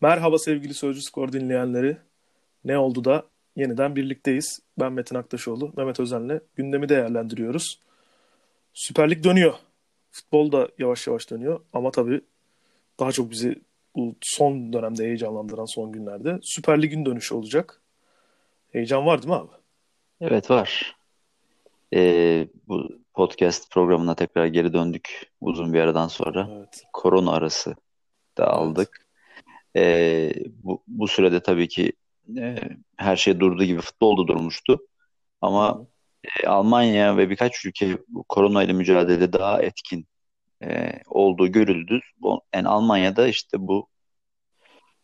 Merhaba sevgili Sözcü Skor dinleyenleri. Ne oldu da yeniden birlikteyiz. Ben Metin Aktaşoğlu, Mehmet Özen'le gündemi değerlendiriyoruz. Süper Lig dönüyor. Futbol da yavaş yavaş dönüyor ama tabii daha çok bizi bu son dönemde heyecanlandıran son günlerde Süper Lig'in dönüşü olacak. Heyecan var değil mi abi? Evet var. Ee, bu podcast programına tekrar geri döndük uzun bir aradan sonra. Evet. Korona arası da aldık. Evet. Ee, bu, bu sürede tabii ki e, her şey durduğu gibi futbol da durmuştu. Ama e, Almanya ve birkaç ülke korona ile mücadelede daha etkin e, olduğu görüldü. Yani Almanya'da işte bu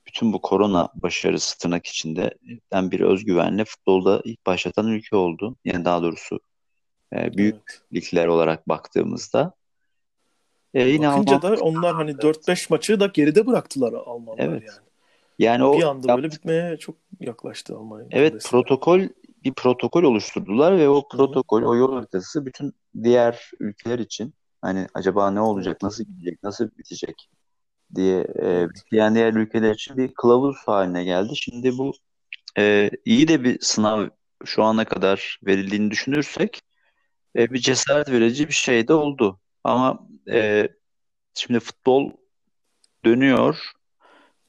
bütün bu korona başarısı tırnak içinde ben bir özgüvenle futbolda ilk başlatan ülke oldu. Yani daha doğrusu e, büyük evet. ligler olarak baktığımızda. E, yine Bakınca Alman... da onlar hani 4-5 maçı da geride bıraktılar Almanlar evet. yani. Yani o bir anda yap... böyle bitmeye çok yaklaştı Almanya. Evet mesela. protokol bir protokol oluşturdular ve o protokol, o yol haritası bütün diğer ülkeler için hani acaba ne olacak, nasıl gidecek, nasıl bitecek diye e, bekleyen diğer ülkeler için bir kılavuz haline geldi. Şimdi bu e, iyi de bir sınav şu ana kadar verildiğini düşünürsek e, bir cesaret verici bir şey de oldu. Ama e, şimdi futbol dönüyor,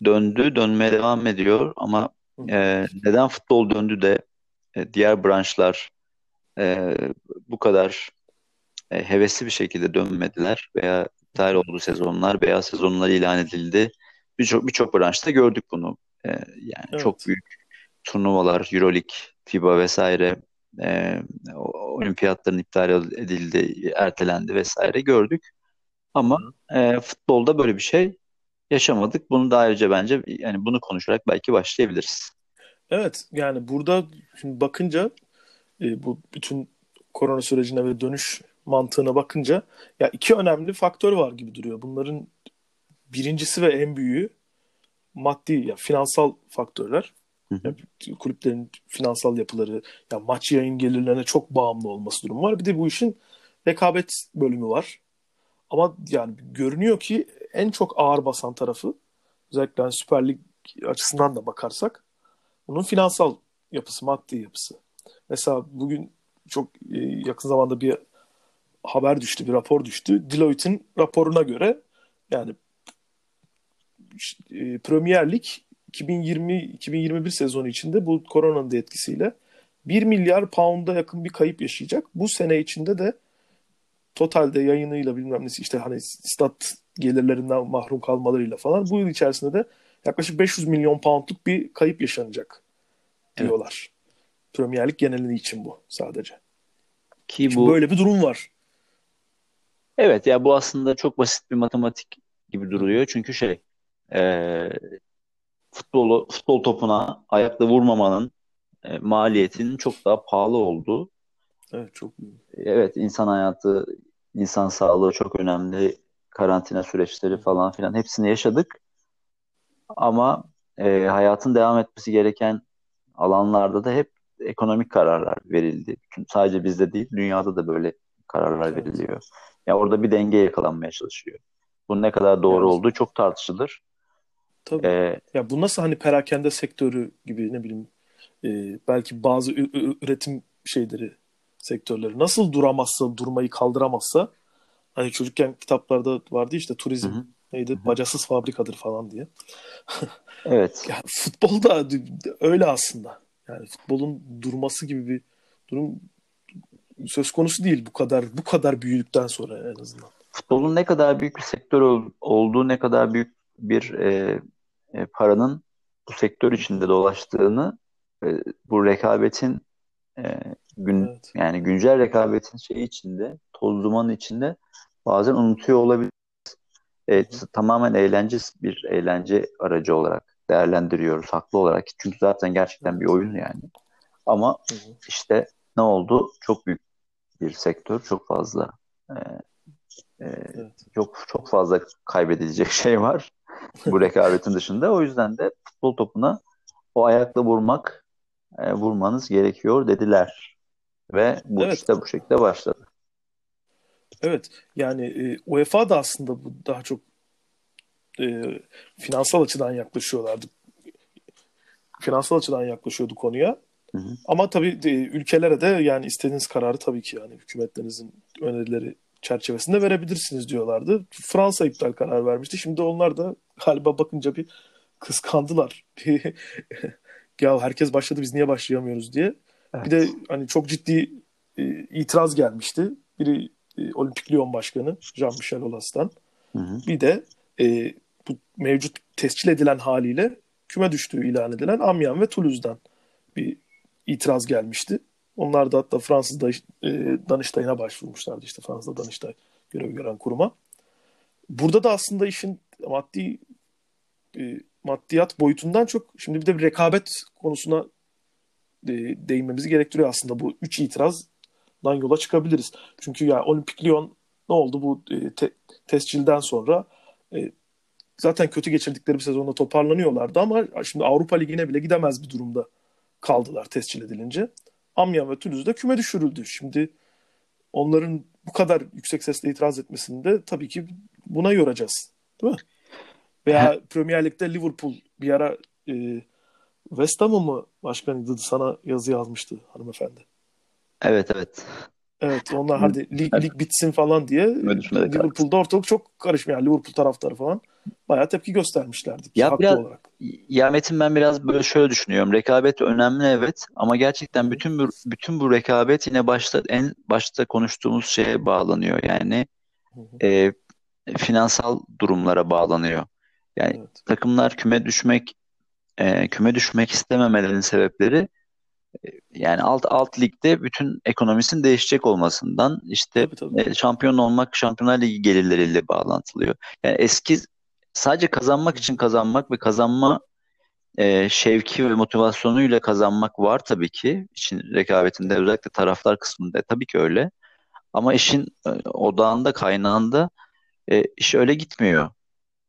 döndü, dönmeye devam ediyor ama e, neden futbol döndü de e, diğer branşlar e, bu kadar e, hevesli bir şekilde dönmediler veya iptal oldu sezonlar veya sezonlar ilan edildi. Birçok birçok branşta gördük bunu. E, yani evet. çok büyük turnuvalar, Euroleague, FIBA vesaire e, olimpiyatların iptal edildi, ertelendi vesaire gördük. Ama e, futbolda böyle bir şey yaşamadık. Bunu da ayrıca bence yani bunu konuşarak belki başlayabiliriz. Evet yani burada şimdi bakınca e, bu bütün korona sürecine ve dönüş mantığına bakınca ya iki önemli faktör var gibi duruyor. Bunların birincisi ve en büyüğü maddi ya finansal faktörler. Yani kulüplerin finansal yapıları, ya maç yayın gelirlerine çok bağımlı olması durumu var. Bir de bu işin rekabet bölümü var. Ama yani görünüyor ki en çok ağır basan tarafı özellikle yani Süper Lig açısından da bakarsak bunun finansal yapısı, maddi yapısı. Mesela bugün çok e, yakın zamanda bir haber düştü, bir rapor düştü. Deloitte'in raporuna göre yani e, Premier Lig 2020-2021 sezonu içinde bu koronanın da etkisiyle 1 milyar pound'a yakın bir kayıp yaşayacak. Bu sene içinde de totalde yayınıyla bilmem nesi işte hani stat gelirlerinden mahrum kalmalarıyla falan bu yıl içerisinde de yaklaşık 500 milyon poundluk bir kayıp yaşanacak diyorlar. Evet. Premier Lig genelini için bu sadece. Ki bu böyle bir durum var. Evet ya bu aslında çok basit bir matematik gibi duruyor. Çünkü şey e, futbolu futbol topuna ayakla vurmamanın e, maliyetinin çok daha pahalı olduğu. Evet çok. Evet insan hayatı, insan sağlığı çok önemli. Karantina süreçleri falan filan hepsini yaşadık. Ama e, hayatın devam etmesi gereken alanlarda da hep ekonomik kararlar verildi. Sadece bizde değil, dünyada da böyle kararlar veriliyor. Ya orada bir denge yakalanmaya çalışıyor. Bu ne kadar doğru evet. olduğu çok tartışılır. Tabii. Ee, ya bu nasıl hani perakende sektörü gibi ne bileyim e, belki bazı üretim şeyleri sektörleri nasıl duramazsa durmayı kaldıramazsa hani çocukken kitaplarda vardı işte turizm hı neydi hı bacasız fabrikadır falan diye. evet. yani futbol da öyle aslında. Yani futbolun durması gibi bir durum söz konusu değil bu kadar bu kadar büyüdükten sonra en azından. Futbolun ne kadar büyük bir sektör olduğu, ne kadar büyük bir e, e, paranın bu sektör içinde dolaştığını e, bu rekabetin e, gün evet. yani güncel rekabetin şeyi içinde toz duman içinde bazen unutuyor olabilir. Evet, tamamen eğlence bir eğlence aracı olarak değerlendiriyoruz haklı olarak. Çünkü zaten gerçekten bir oyun yani. Ama işte ne oldu? Çok büyük bir sektör, çok fazla e, e, evet. çok çok fazla kaybedilecek şey var bu rekabetin dışında. O yüzden de futbol topuna o ayakla vurmak e, vurmanız gerekiyor dediler. Ve bu evet. işte bu şekilde başladı. Evet yani e, UEFA da aslında bu daha çok e, finansal açıdan yaklaşıyorlardı. Finansal açıdan yaklaşıyordu konuya. Hı hı. Ama tabii de, ülkelere de yani istediğiniz kararı tabii ki yani hükümetlerinizin önerileri çerçevesinde verebilirsiniz diyorlardı. Fransa iptal karar vermişti. Şimdi onlar da galiba bakınca bir kıskandılar. ya herkes başladı biz niye başlayamıyoruz diye. Evet. Bir de hani çok ciddi e, itiraz gelmişti. Biri e, Olimpik Lyon Başkanı Jean-Michel Aulas'tan. Bir de e, bu mevcut tescil edilen haliyle küme düştüğü ilan edilen Amiens ve Toulouse'dan bir itiraz gelmişti. Onlar da hatta Fransız da, e, Danıştay'ına başvurmuşlardı işte Fransız Danıştay görev gören kuruma. Burada da aslında işin maddi e, maddiyat boyutundan çok şimdi bir de bir rekabet konusuna e, değinmemizi gerektiriyor aslında bu üç itirazdan yola çıkabiliriz. Çünkü ya Olimpik Lyon ne oldu bu e, te, tescilden sonra e, zaten kötü geçirdikleri bir sezonda toparlanıyorlardı ama şimdi Avrupa Ligi'ne bile gidemez bir durumda kaldılar tescil edilince. Amiens ve Toulouse'da küme düşürüldü. Şimdi onların bu kadar yüksek sesle itiraz etmesini de tabii ki buna yoracağız. Değil mi? Veya Premier Lig'de Liverpool bir ara e, West Ham'ı mı başkanıydı sana yazı yazmıştı hanımefendi. Evet evet. Evet onlar hadi lig, lig bitsin falan diye Liverpool'da ortalık çok karışmıyor. Yani Liverpool taraftarı falan bayağı tepki göstermişlerdi. Ya biraz, olarak. Ya Metin ben biraz böyle şöyle düşünüyorum. Rekabet önemli evet ama gerçekten bütün bu bütün bu rekabet yine başta en başta konuştuğumuz şeye bağlanıyor. Yani e, finansal durumlara bağlanıyor. Yani evet. takımlar küme düşmek e, küme düşmek istememelerinin sebepleri yani alt alt ligde bütün ekonomisinin değişecek olmasından işte tabii, tabii. E, şampiyon olmak Şampiyonlar Ligi gelirleriyle bağlantılıyor. Yani eski sadece kazanmak için kazanmak ve kazanma e, şevki ve motivasyonuyla kazanmak var tabii ki. işin rekabetinde özellikle taraftar kısmında tabii ki öyle. Ama işin e, odağında kaynağında e, iş öyle gitmiyor.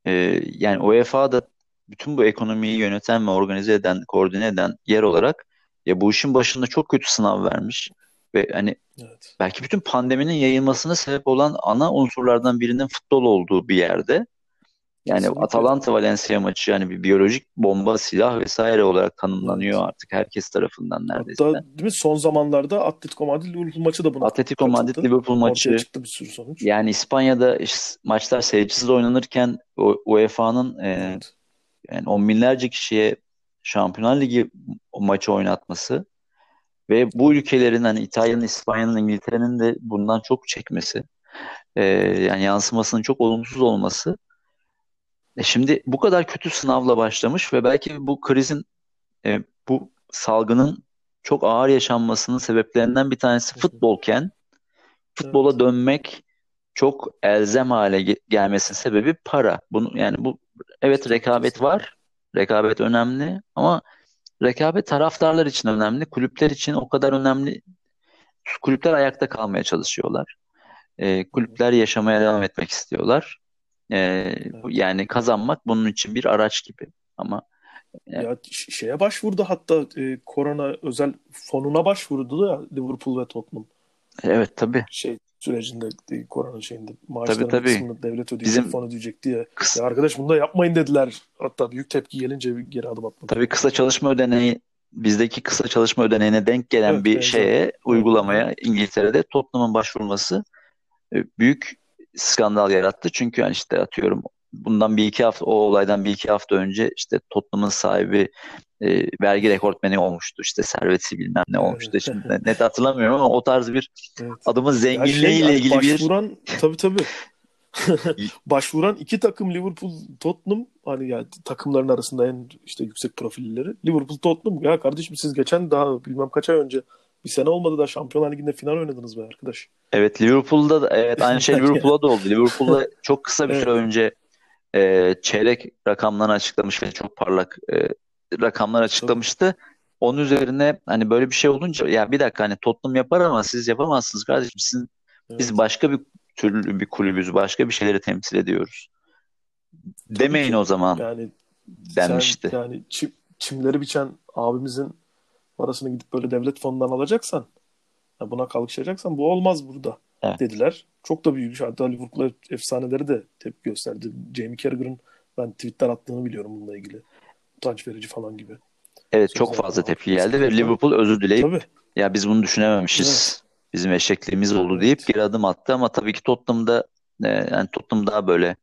E, yani UEFA da bütün bu ekonomiyi yöneten ve organize eden, koordine eden yer olarak ya bu işin başında çok kötü sınav vermiş ve hani evet. belki bütün pandeminin yayılmasına sebep olan ana unsurlardan birinin futbol olduğu bir yerde yani Kesinlikle. Atalanta Valencia maçı yani bir biyolojik bomba, silah vesaire olarak tanımlanıyor artık herkes tarafından neredeyse. Hatta değil mi son zamanlarda Atletico Madrid Liverpool maçı da buna Atletico Madrid Liverpool maçı çıktı bir sürü sonuç. Yani İspanya'da maçlar seyircisiz oynanırken UEFA'nın e, evet. yani on binlerce kişiye Şampiyonlar Ligi maçı oynatması ve bu ülkelerin hani İtalya'nın, İspanya'nın, İngiltere'nin de bundan çok çekmesi e, yani yansımasının çok olumsuz olması e şimdi bu kadar kötü sınavla başlamış ve belki bu krizin e, bu salgının çok ağır yaşanmasının sebeplerinden bir tanesi futbolken futbola dönmek çok elzem hale gelmesinin sebebi para. Bunu yani bu evet rekabet var Rekabet önemli ama rekabet taraftarlar için önemli. Kulüpler için o kadar önemli. Kulüpler ayakta kalmaya çalışıyorlar. E, kulüpler yaşamaya devam etmek istiyorlar. E, yani kazanmak bunun için bir araç gibi. Ama yani... Ya şeye başvurdu hatta e, korona özel fonuna başvurdu da Liverpool ve Tottenham. Evet tabii. Şey sürecinde korona şeyinde maaşların tabii, tabii. kısmını devlet ödeyecek Bizim fon ödeyecek diye. Kısa... Ya arkadaş bunu da yapmayın dediler. Hatta büyük tepki gelince geri adım atmadı. Tabii kısa çalışma ödeneği bizdeki kısa çalışma ödeneğine denk gelen evet, bir evet, şeye evet. uygulamaya İngiltere'de Tottenham'ın başvurması e, büyük skandal yarattı. Çünkü yani işte atıyorum bundan bir iki hafta o olaydan bir iki hafta önce işte Tottenham'ın sahibi e, vergi rekortmeni olmuştu. İşte serveti bilmem ne olmuştu. Şimdi net hatırlamıyorum ama o tarz bir evet. adamın zenginliğiyle şey, yani ilgili başvuran, bir tabii tabii. başvuran iki takım Liverpool Tottenham hani yani takımların arasında en işte yüksek profilleri Liverpool Tottenham ya kardeşim siz geçen daha bilmem kaç ay önce bir sene olmadı da Şampiyonlar Ligi'nde final oynadınız be arkadaş. Evet Liverpool'da da evet aynı şey Liverpool'da da oldu. Liverpool'da çok kısa bir süre evet. önce e, çeyrek rakamlarını açıklamış ve çok parlak e, rakamlar açıklamıştı. Onun üzerine hani böyle bir şey olunca ya bir dakika hani Tottenham yapar ama siz yapamazsınız kardeşim. Sizin, evet. Biz başka bir türlü bir kulübüz. Başka bir şeyleri temsil ediyoruz. Tabii Demeyin ki. o zaman yani denmişti. Sen, yani çim, çimleri biçen abimizin parasını gidip böyle devlet fonundan alacaksan buna kalkışacaksan bu olmaz burada evet. dediler. çok da büyük. Hatta Liverpool efsaneleri de tepki gösterdi. Jamie Carragher'ın ben tweetler attığını biliyorum bununla ilgili. Utanç verici falan gibi. Evet çok fazla tepki geldi ve Liverpool özür dileyip Tabii. ya biz bunu düşünememişiz. Bizim eşekliğimiz oldu deyip geri adım attı ama tabii ki Tottenham'da e, yani Tottenham daha böyle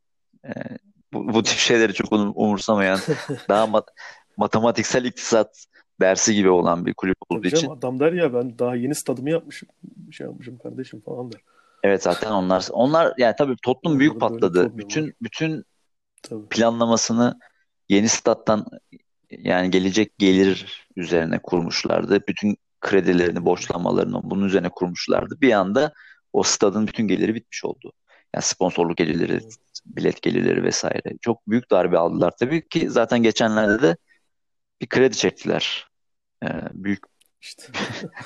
e, bu, bu tip şeyleri çok um- umursamayan daha mat- matematiksel iktisat dersi gibi olan bir kulüp olduğu Tabii canım, için. adam der ya ben daha yeni stadımı yapmışım. Şey yapmışım kardeşim falan der. Evet zaten onlar onlar yani tabii Tottenham büyük patladı. Bütün var. bütün Tabii. planlamasını yeni stat'tan yani gelecek gelir üzerine kurmuşlardı. Bütün kredilerini, borçlanmalarını bunun üzerine kurmuşlardı. Bir anda o stadın bütün geliri bitmiş oldu. Yani sponsorluk gelirleri, Evet. bilet gelirleri vesaire. Çok büyük darbe aldılar tabii ki zaten geçenlerde de bir kredi çektiler. Ee, büyük İşte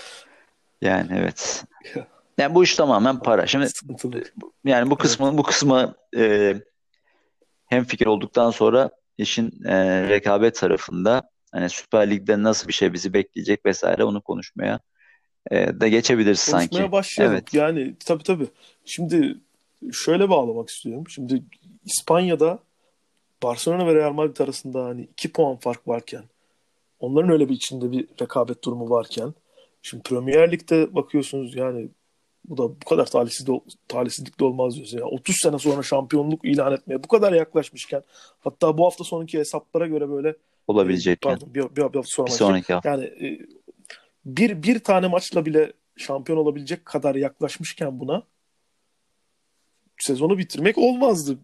yani evet. Ya. Yani bu iş tamamen para. Şimdi sıkıntılı. Yani bu kısmı bu kısmı e, hem fikir olduktan sonra işin e, rekabet tarafında hani Süper Lig'de nasıl bir şey bizi bekleyecek vesaire onu konuşmaya e, da geçebiliriz sanki. Konuşmaya başlayalım. Evet. Yani tabii tabii. Şimdi şöyle bağlamak istiyorum. Şimdi İspanya'da Barcelona ve Real Madrid arasında hani 2 puan fark varken onların öyle bir içinde bir rekabet durumu varken şimdi Premier Lig'de bakıyorsunuz yani bu da bu kadar talihsiz de, talihsizlik de olmaz diyorsun. Yani 30 sene sonra şampiyonluk ilan etmeye bu kadar yaklaşmışken hatta bu hafta sonraki hesaplara göre böyle Olabilecekken pardon bir, bir, bir hafta sonra bir sonraki hafta. yani e, bir bir tane maçla bile şampiyon olabilecek kadar yaklaşmışken buna sezonu bitirmek olmazdı.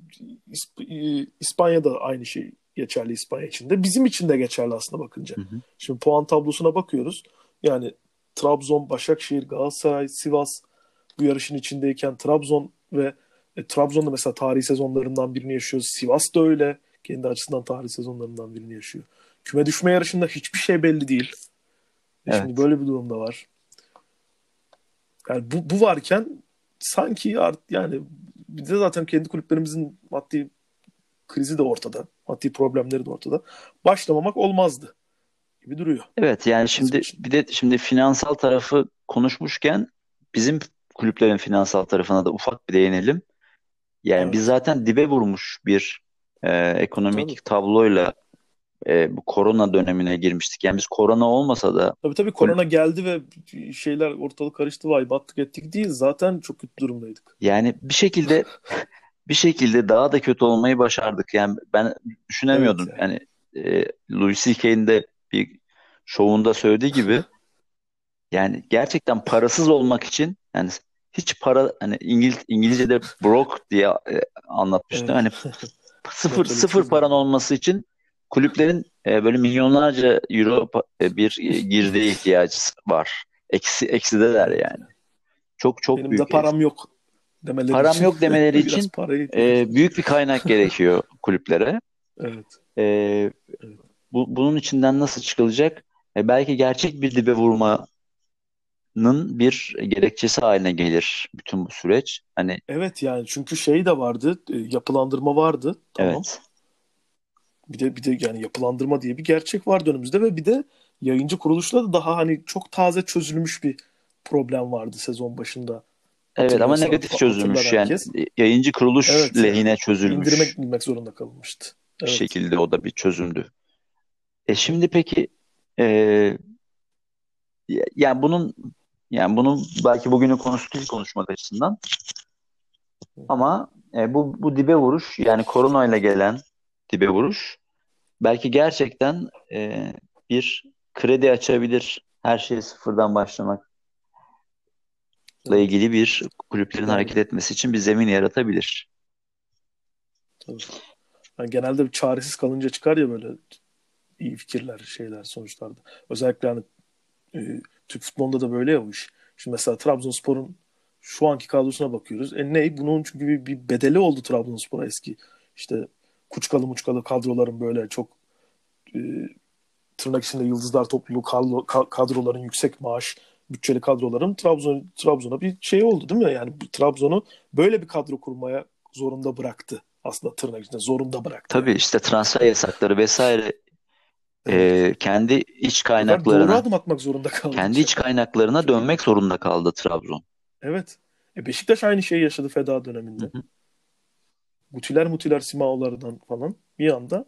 İsp- e, İspanya'da aynı şey geçerli İspanya için de. Bizim için de geçerli aslında bakınca. Hı hı. Şimdi puan tablosuna bakıyoruz. Yani Trabzon, Başakşehir, Galatasaray, Sivas bu yarışın içindeyken Trabzon ve e, Trabzon'da mesela tarihi sezonlarından birini yaşıyor. Sivas da öyle. Kendi açısından tarihi sezonlarından birini yaşıyor. Küme düşme yarışında hiçbir şey belli değil. E Evet. Şimdi böyle bir durumda var. Yani bu, bu varken sanki art, yani bir de zaten kendi kulüplerimizin maddi krizi de ortada. Maddi problemleri de ortada. Başlamamak olmazdı gibi duruyor. Evet yani şimdi bir de şimdi finansal tarafı konuşmuşken bizim kulüplerin finansal tarafına da ufak bir değinelim. Yani Evet. biz zaten dibe vurmuş bir e, ekonomik Tabii. tabloyla e, bu korona dönemine girmiştik. Yani biz korona olmasa da Tabii tabii korona geldi ve şeyler ortalık karıştı vay battık ettik değil. Zaten çok kötü durumdaydık. yani bir şekilde bir şekilde daha da kötü olmayı başardık. Yani ben düşünemiyordum. Evet Yani e, Louis C.K.'in de bir şovunda söylediği gibi yani gerçekten parasız olmak için yani hiç para hani İngiliz İngilizce'de broke diye e, anlatmıştı. Evet. Hani sıfır sıfır paran olması için kulüplerin e, böyle milyonlarca euro e, bir e, girdiye ihtiyacı var. Eksi eksideler yani. Çok çok Benim de büyük. param yok demeleri Param için. yok demeleri için e, var. büyük bir kaynak gerekiyor kulüplere. Evet. E, Evet. bu, bunun içinden nasıl çıkılacak? E, belki gerçek bir dibe vurmanın bir gerekçesi haline gelir bütün bu süreç. Hani Evet yani çünkü şey de vardı, e, yapılandırma vardı. Tamam. evet. Bir de bir de yani yapılandırma diye bir gerçek vardı önümüzde ve bir de yayıncı kuruluşla da daha hani çok taze çözülmüş bir problem vardı sezon başında. Evet ama negatif çözülmüş yani herkes. yayıncı kuruluş Evet lehine çözülmüş İndirime gitmek zorunda kalınmıştı. bir Evet. şekilde o da bir çözümdü. E şimdi peki e, ya- yani bunun yani bunun belki bugünün konusu değil konuşmak açısından ama e, bu bu dibe vuruş yani koronayla gelen dibe vuruş belki gerçekten e, bir kredi açabilir her şeye sıfırdan başlamakla Evet. İlgili bir kulüplerin hareket etmesi için bir zemin yaratabilir. tabii. Yani genelde bir çaresiz kalınca çıkar ya böyle iyi fikirler, şeyler sonuçlarda. Özellikle hani e, Türk futbolunda da böyle ya bu iş. Şimdi mesela Trabzonspor'un şu anki kadrosuna bakıyoruz. E ne? Bunun çünkü bir, bir bedeli oldu Trabzonspor'a eski. İşte kuçkalı muçkalı kadroların böyle çok e, tırnak içinde yıldızlar topluluğu kadro- ka- kadroların yüksek maaş bütçeli kadroların Trabzon Trabzon'a bir şey oldu değil mi? Yani Trabzon'u böyle bir kadro kurmaya zorunda bıraktı. Aslında tırnak içinde zorunda bıraktı. Tabii işte transfer yasakları vesaire Evet. e, kendi iç sefer doğru kaynaklarına adım atmak zorunda kaldı kendi iç kaynaklarına dönmek zorunda kaldı Trabzon. evet E Beşiktaş aynı şeyi yaşadı feda döneminde. Hı hı. Mutiler mutiler Simao'lardan falan bir anda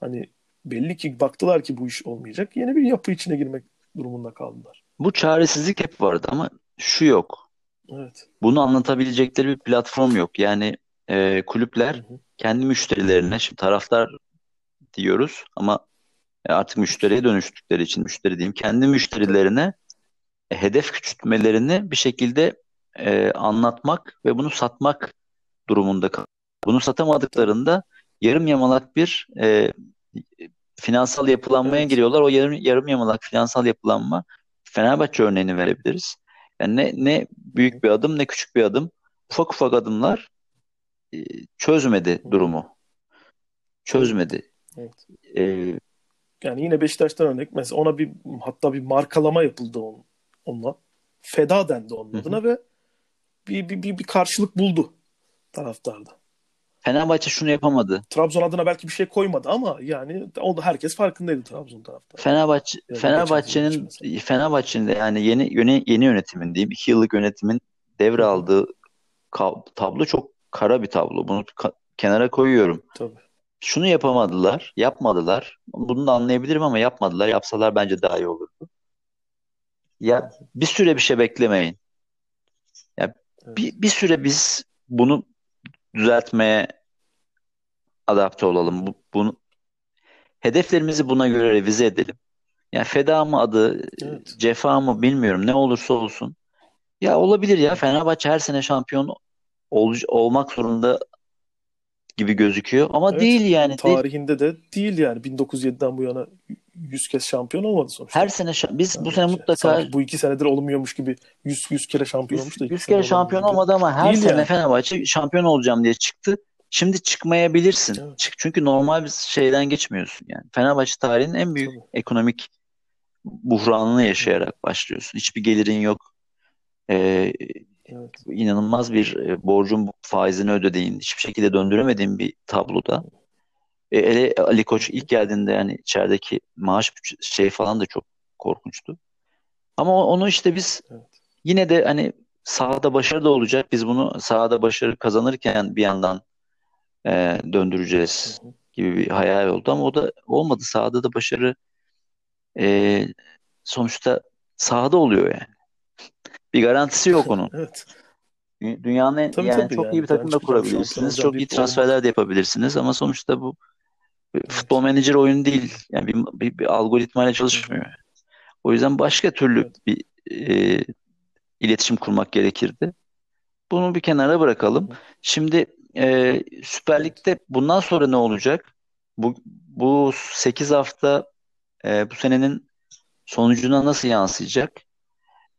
hani belli ki baktılar ki bu iş olmayacak. Yeni bir yapı içine girmek durumunda kaldılar. Bu çaresizlik hep vardı ama şu yok. Evet. Bunu anlatabilecekleri bir platform yok. Yani e, kulüpler hı hı. kendi müşterilerine, şimdi taraftar diyoruz ama artık müşteriye dönüştükleri için müşteri diyeyim, kendi müşterilerine e, hedef küçültmelerini bir şekilde e, anlatmak ve bunu satmak durumunda. Bunu satamadıklarında yarım yamalak bir e, finansal yapılanmaya evet. giriyorlar. O yarım, yarım yamalak finansal yapılanma Fenerbahçe örneğini verebiliriz. Yani ne, ne büyük bir adım ne küçük bir adım. Ufak ufak adımlar e, çözmedi durumu. Çözmedi. Evet. Ee, yani yine Beşiktaş'tan örnek mesela ona bir hatta bir markalama yapıldı on, onunla. Feda dendi onun adına hı ve bir, bir, bir, bir karşılık buldu taraftarda. Fenerbahçe şunu yapamadı. Trabzon adına belki bir şey koymadı ama yani o da herkes farkındaydı Trabzon taraftarı. Fenerbahçe yani Fenerbahçe'nin Fenerbahçe'nin de yani yeni yeni yeni yönetimin diyeyim iki yıllık yönetimin devraldığı tablo çok kara bir tablo. Bunu ka- kenara koyuyorum. Tabii. Şunu yapamadılar, yapmadılar. Bunu da anlayabilirim ama yapmadılar. Yapsalar bence daha iyi olurdu. Ya bir süre bir şey beklemeyin. Ya bir, bir süre biz bunu düzeltmeye adapte olalım. Bu, bunu hedeflerimizi buna göre revize edelim. Yani feda mı adı, evet. cefa mı bilmiyorum. Ne olursa olsun. Ya olabilir ya Fenerbahçe her sene şampiyon ol, olmak zorunda gibi gözüküyor ama evet, değil yani. Tarihinde değil. de değil yani 1907'den bu yana 100 kez şampiyon olmadı sonuçta. Her sene biz yani bu sene mutlaka sanki bu iki senedir olmuyormuş gibi 100 100 kere şampiyon olmuş da 100 kere şampiyon olmadı ama her değil sene yani. Fenerbahçe şampiyon olacağım diye çıktı. Şimdi çıkmayabilirsin. Evet. Çık çünkü normal bir şeyden geçmiyorsun yani. Fenerbahçe tarihinin en büyük Tabii. ekonomik buhranını yaşayarak başlıyorsun. Hiçbir gelirin yok. Ee, evet. inanılmaz bir e, borcun faizini ödediğin, hiçbir şekilde döndüremediğin bir tabloda. E, ele, Ali Koç ilk geldiğinde yani içerideki maaş şey falan da çok korkunçtu. Ama onu işte biz evet. yine de hani sahada başarı da olacak. Biz bunu sahada başarı kazanırken bir yandan e, döndüreceğiz gibi bir hayal oldu ama o da olmadı. Sahada da başarı e, sonuçta sahada oluyor yani. Bir garantisi yok onun. evet. Dünyanın tabii, yani tabii çok yani. iyi bir takım da kurabilirsiniz. Çok iyi transferler de yapabilirsiniz ama sonuçta bu evet. futbol menajer oyunu değil. Yani bir, bir, bir algoritmayla çalışmıyor. O yüzden başka türlü evet. bir e, iletişim kurmak gerekirdi. Bunu bir kenara bırakalım. Şimdi e, Süper Lig'de bundan sonra ne olacak? Bu bu 8 hafta e, bu senenin sonucuna nasıl yansıyacak?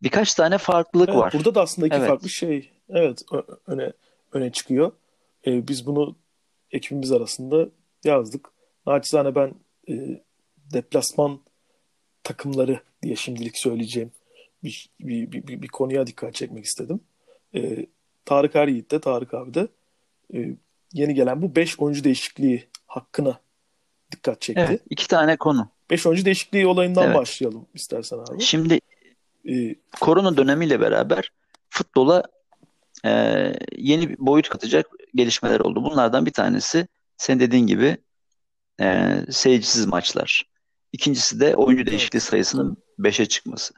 Birkaç tane farklılık evet, var. Burada da aslında iki evet. farklı şey evet öne öne çıkıyor. E, biz bunu ekibimiz arasında yazdık. Naçizane ben e, deplasman takımları diye şimdilik söyleyeceğim bir, bir, bir, bir, bir konuya dikkat çekmek istedim. E, Tarık Eryiğit de Tarık abi de e, yeni gelen bu 5 oyuncu değişikliği hakkına dikkat çekti. Evet, iki tane konu. 5 oyuncu değişikliği olayından evet. başlayalım istersen abi. Şimdi e, korona dönemiyle beraber futbola e, yeni bir boyut katacak gelişmeler oldu. Bunlardan bir tanesi sen dediğin gibi e, seyircisiz maçlar. İkincisi de oyuncu değişikliği sayısının 5'e çıkması.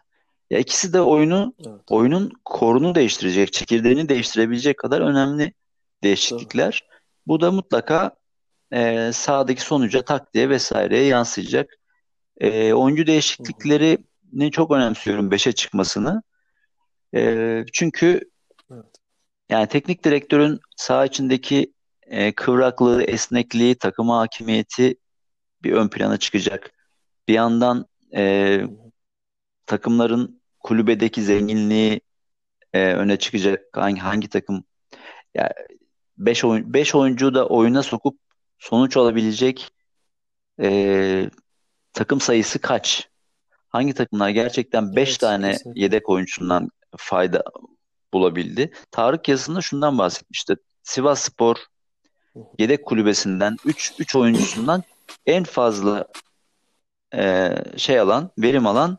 Ya ikisi de oyunu evet. oyunun korunu değiştirecek, çekirdeğini değiştirebilecek kadar önemli değişiklikler. Tabii. Bu da mutlaka e, sahadaki sonuca, taktiğe vesaireye yansıyacak. E, oyuncu değişikliklerini çok önemsiyorum 5'e çıkmasını. E, çünkü evet. yani teknik direktörün saha içindeki e, kıvraklığı, esnekliği, takım hakimiyeti bir ön plana çıkacak. Bir yandan e, takımların kulübedeki zenginliği e, öne çıkacak. Hangi hangi takım yani 5 oyun 5 oyuncu da oyuna sokup sonuç alabilecek e, takım sayısı kaç? Hangi takımlar gerçekten 5 evet, tane kesinlikle. yedek oyuncusundan fayda bulabildi? Tarık yazısında şundan bahsetmişti. Sivas Spor yedek kulübesinden 3 3 oyuncusundan en fazla e, şey alan, verim alan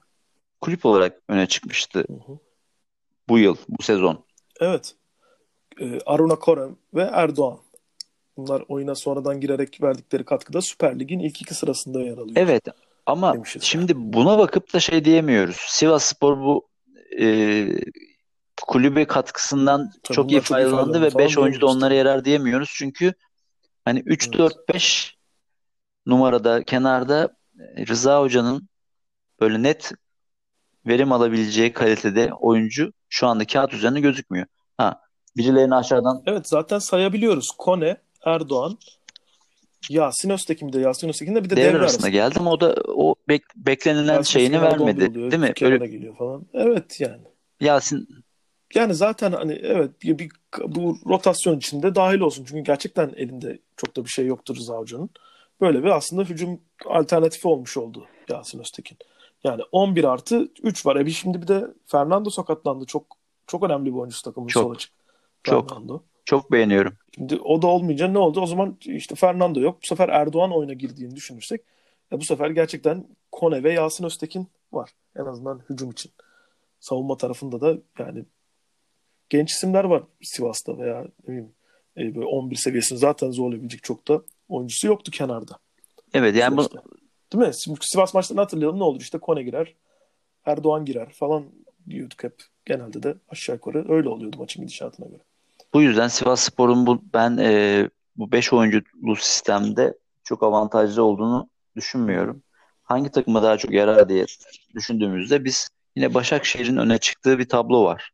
kulüp olarak öne çıkmıştı. Bu yıl, bu sezon. Evet. e, Aruna Korem ve Erdoğan. Bunlar oyuna sonradan girerek verdikleri katkıda Süper Lig'in ilk iki sırasında yer alıyor. Evet ama Demişiz. şimdi buna bakıp da şey diyemiyoruz. Sivasspor bu e, kulübe katkısından Tabii çok iyi faydalandı ve falan 5 oyuncu da onlara yarar diyemiyoruz. Çünkü hani 3 Evet. 4 5 numarada kenarda e, Rıza Hoca'nın böyle net verim alabileceği kalitede oyuncu şu anda kağıt üzerinde gözükmüyor. Ha, birilerini aşağıdan Evet zaten sayabiliyoruz. Kone, Erdoğan, Yasin Öztekin de Yasin Öztekin de bir de devre devre arasında arasında. geldi ama o da o bek- beklenilen Yasin şeyini Öztekin arada 11 vermedi. oluyor. Değil mi? Öyle geliyor falan. Evet yani. Yasin Yani zaten hani evet bir, bir- bu rotasyon içinde dahil olsun. Çünkü gerçekten elinde çok da bir şey yoktur Rıza Hoca'nın. Böyle bir aslında hücum alternatifi olmuş oldu Yasin Öztekin. Yani 11 artı 3 var. E bir şimdi bir de Fernando sakatlandı. Çok çok önemli bir oyuncusu takımın Çok, çok. Fernando. çok beğeniyorum. Şimdi o da olmayınca ne oldu? O zaman işte Fernando yok. Bu sefer Erdoğan oyuna girdiğini düşünürsek ya bu sefer gerçekten Kone ve Yasin Öztekin var. En azından hücum için. Savunma tarafında da yani genç isimler var Sivas'ta veya ne bileyim e, böyle 11 seviyesini zaten zorlayabilecek çok da oyuncusu yoktu kenarda. Evet yani bu süreçte. Değil mi? Şimdi Sivas maçlarını hatırlayalım ne olur işte Kone girer, Erdoğan girer falan diyorduk hep. Genelde de aşağı yukarı öyle oluyordu maçın gidişatına göre. bu yüzden Sivasspor'un bu ben e, bu 5 oyunculu sistemde çok avantajlı olduğunu düşünmüyorum. Hangi takıma daha çok yarar diye düşündüğümüzde biz yine Başakşehir'in öne çıktığı bir tablo var.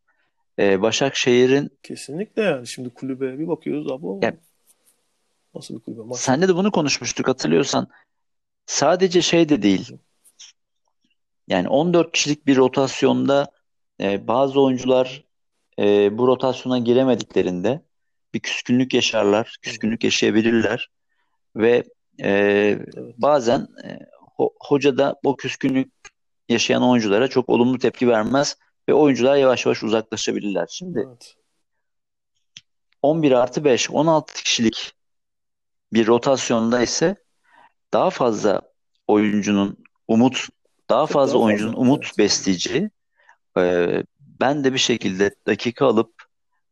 E, Başakşehir'in Kesinlikle yani şimdi kulübe bir bakıyoruz abi Ya- nasıl bir kulübe maç. senle de bunu konuşmuştuk hatırlıyorsan. Sadece şey de değil. Yani 14 kişilik bir rotasyonda e, bazı oyuncular e, bu rotasyona giremediklerinde bir küskünlük yaşarlar, küskünlük yaşayabilirler ve e, Evet. bazen e, ho- hoca da o küskünlük yaşayan oyunculara çok olumlu tepki vermez ve oyuncular yavaş yavaş uzaklaşabilirler. Şimdi Evet. 11 artı 5, 16 kişilik bir rotasyonda ise daha fazla oyuncunun umut, daha fazla daha oyuncunun fazla, umut evet. besleyici, e, ben de bir şekilde dakika alıp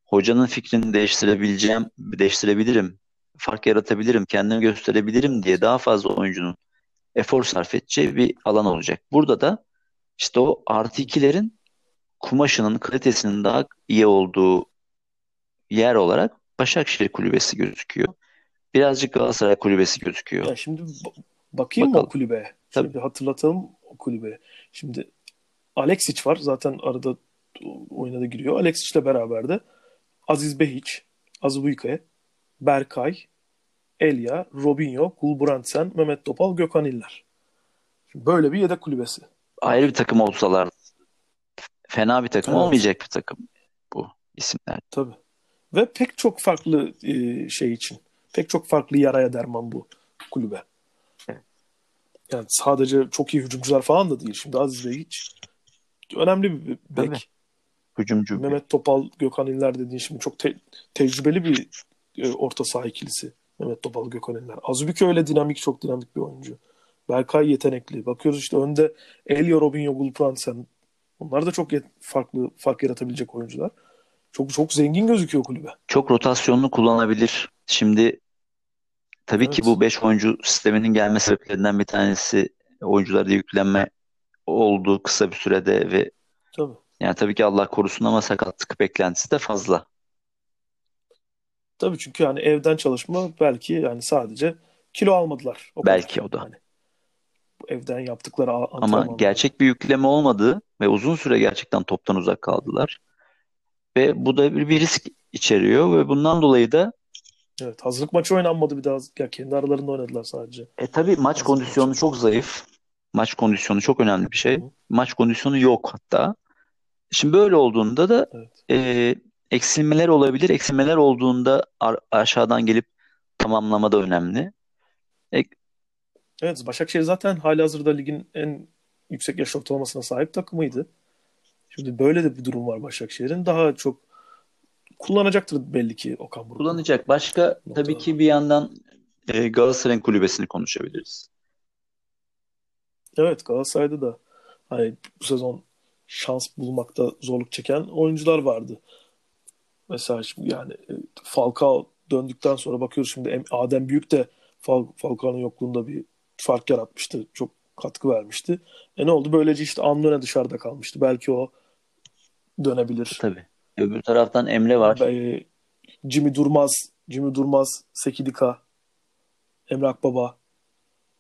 hocanın fikrini değiştirebileceğim, değiştirebilirim, fark yaratabilirim, kendimi gösterebilirim diye daha fazla oyuncunun efor sarf edeceği bir alan olacak. Burada da işte o artı ikilerin kumaşının kalitesinin daha iyi olduğu yer olarak Başakşehir kulübesi gözüküyor. Birazcık Galatasaray kulübesi gözüküyor. Ya şimdi ba- bakayım mı Bakalım. o kulübe? Tabii. Şimdi hatırlatalım o kulübe. Şimdi Alexic var. Zaten arada oyuna da giriyor. Alexic'le beraber de Aziz Behiç, Azubuyke, Berkay, Elia, Robinho, Gulbrandsen, Mehmet Topal, Gökhan İller. Şimdi böyle bir yedek kulübesi. Ayrı bir takım olsalar fena bir takım Evet. olmayacak bir takım bu isimler. Tabii. Ve pek çok farklı e, şey için. Pek çok farklı yaraya derman bu kulübe. Evet. Yani sadece çok iyi hücumcular falan da değil. Şimdi Aziz Bey hiç önemli bir bek. Tabii. Hücumcu Mehmet Topal, Gökhan İnler dediğin şimdi çok te- tecrübeli bir e, orta saha ikilisi. Mehmet Topal, Gökhan İnler. Azubike öyle dinamik, çok dinamik bir oyuncu. Berkay yetenekli. Bakıyoruz işte önde Elio Robinho, Gulbrandsen. Onlar da çok farklı fark yaratabilecek oyuncular. Çok çok zengin gözüküyor kulübe. çok rotasyonlu kullanabilir. Şimdi tabii ki Evet. bu 5 oyuncu sisteminin gelme sebeplerinden bir tanesi oyuncularda yüklenme oldu kısa bir sürede ve Tabii. yani tabii ki Allah korusun ama sakatlık beklentisi de fazla. Tabii çünkü yani evden çalışma belki yani sadece kilo almadılar. O Belki o da. Yani evden yaptıkları Ama gerçek bir yükleme olmadı ve uzun süre gerçekten toptan uzak kaldılar. Ve bu da bir, bir risk içeriyor ve bundan dolayı da Evet, hazırlık maçı oynanmadı bir daha. Ya kendi aralarında oynadılar sadece. e tabii maç Hazırlık kondisyonu maçı. çok zayıf. Maç kondisyonu çok önemli bir şey. Hı. Maç kondisyonu yok hatta. Şimdi böyle olduğunda da Evet. e, eksilmeler olabilir. Eksilmeler olduğunda aşağıdan gelip tamamlama da önemli. E, Evet, Başakşehir zaten halihazırda ligin en yüksek yaş ortalamasına sahip takımıydı. Şimdi böyle de bir durum var Başakşehir'in. Daha çok kullanacaktır belli ki Okan Buruk. kullanacak. Başka Nokta. tabii ki bir yandan e, Galatasaray'ın kulübesini konuşabiliriz. Evet, Galatasaray'da da hani bu sezon şans bulmakta zorluk çeken oyuncular vardı. Mesela şimdi yani e, Falcao döndükten sonra bakıyoruz şimdi Adem Büyük de Fal Falcao'nun yokluğunda bir fark yaratmıştı. Çok katkı vermişti. E ne oldu? Böylece işte Andone dışarıda kalmıştı. Belki o dönebilir. Tabii. Öbür taraftan Emre var. E, Jimmy Durmaz, Jimmy Durmaz, Sekidika, Emre Akbaba.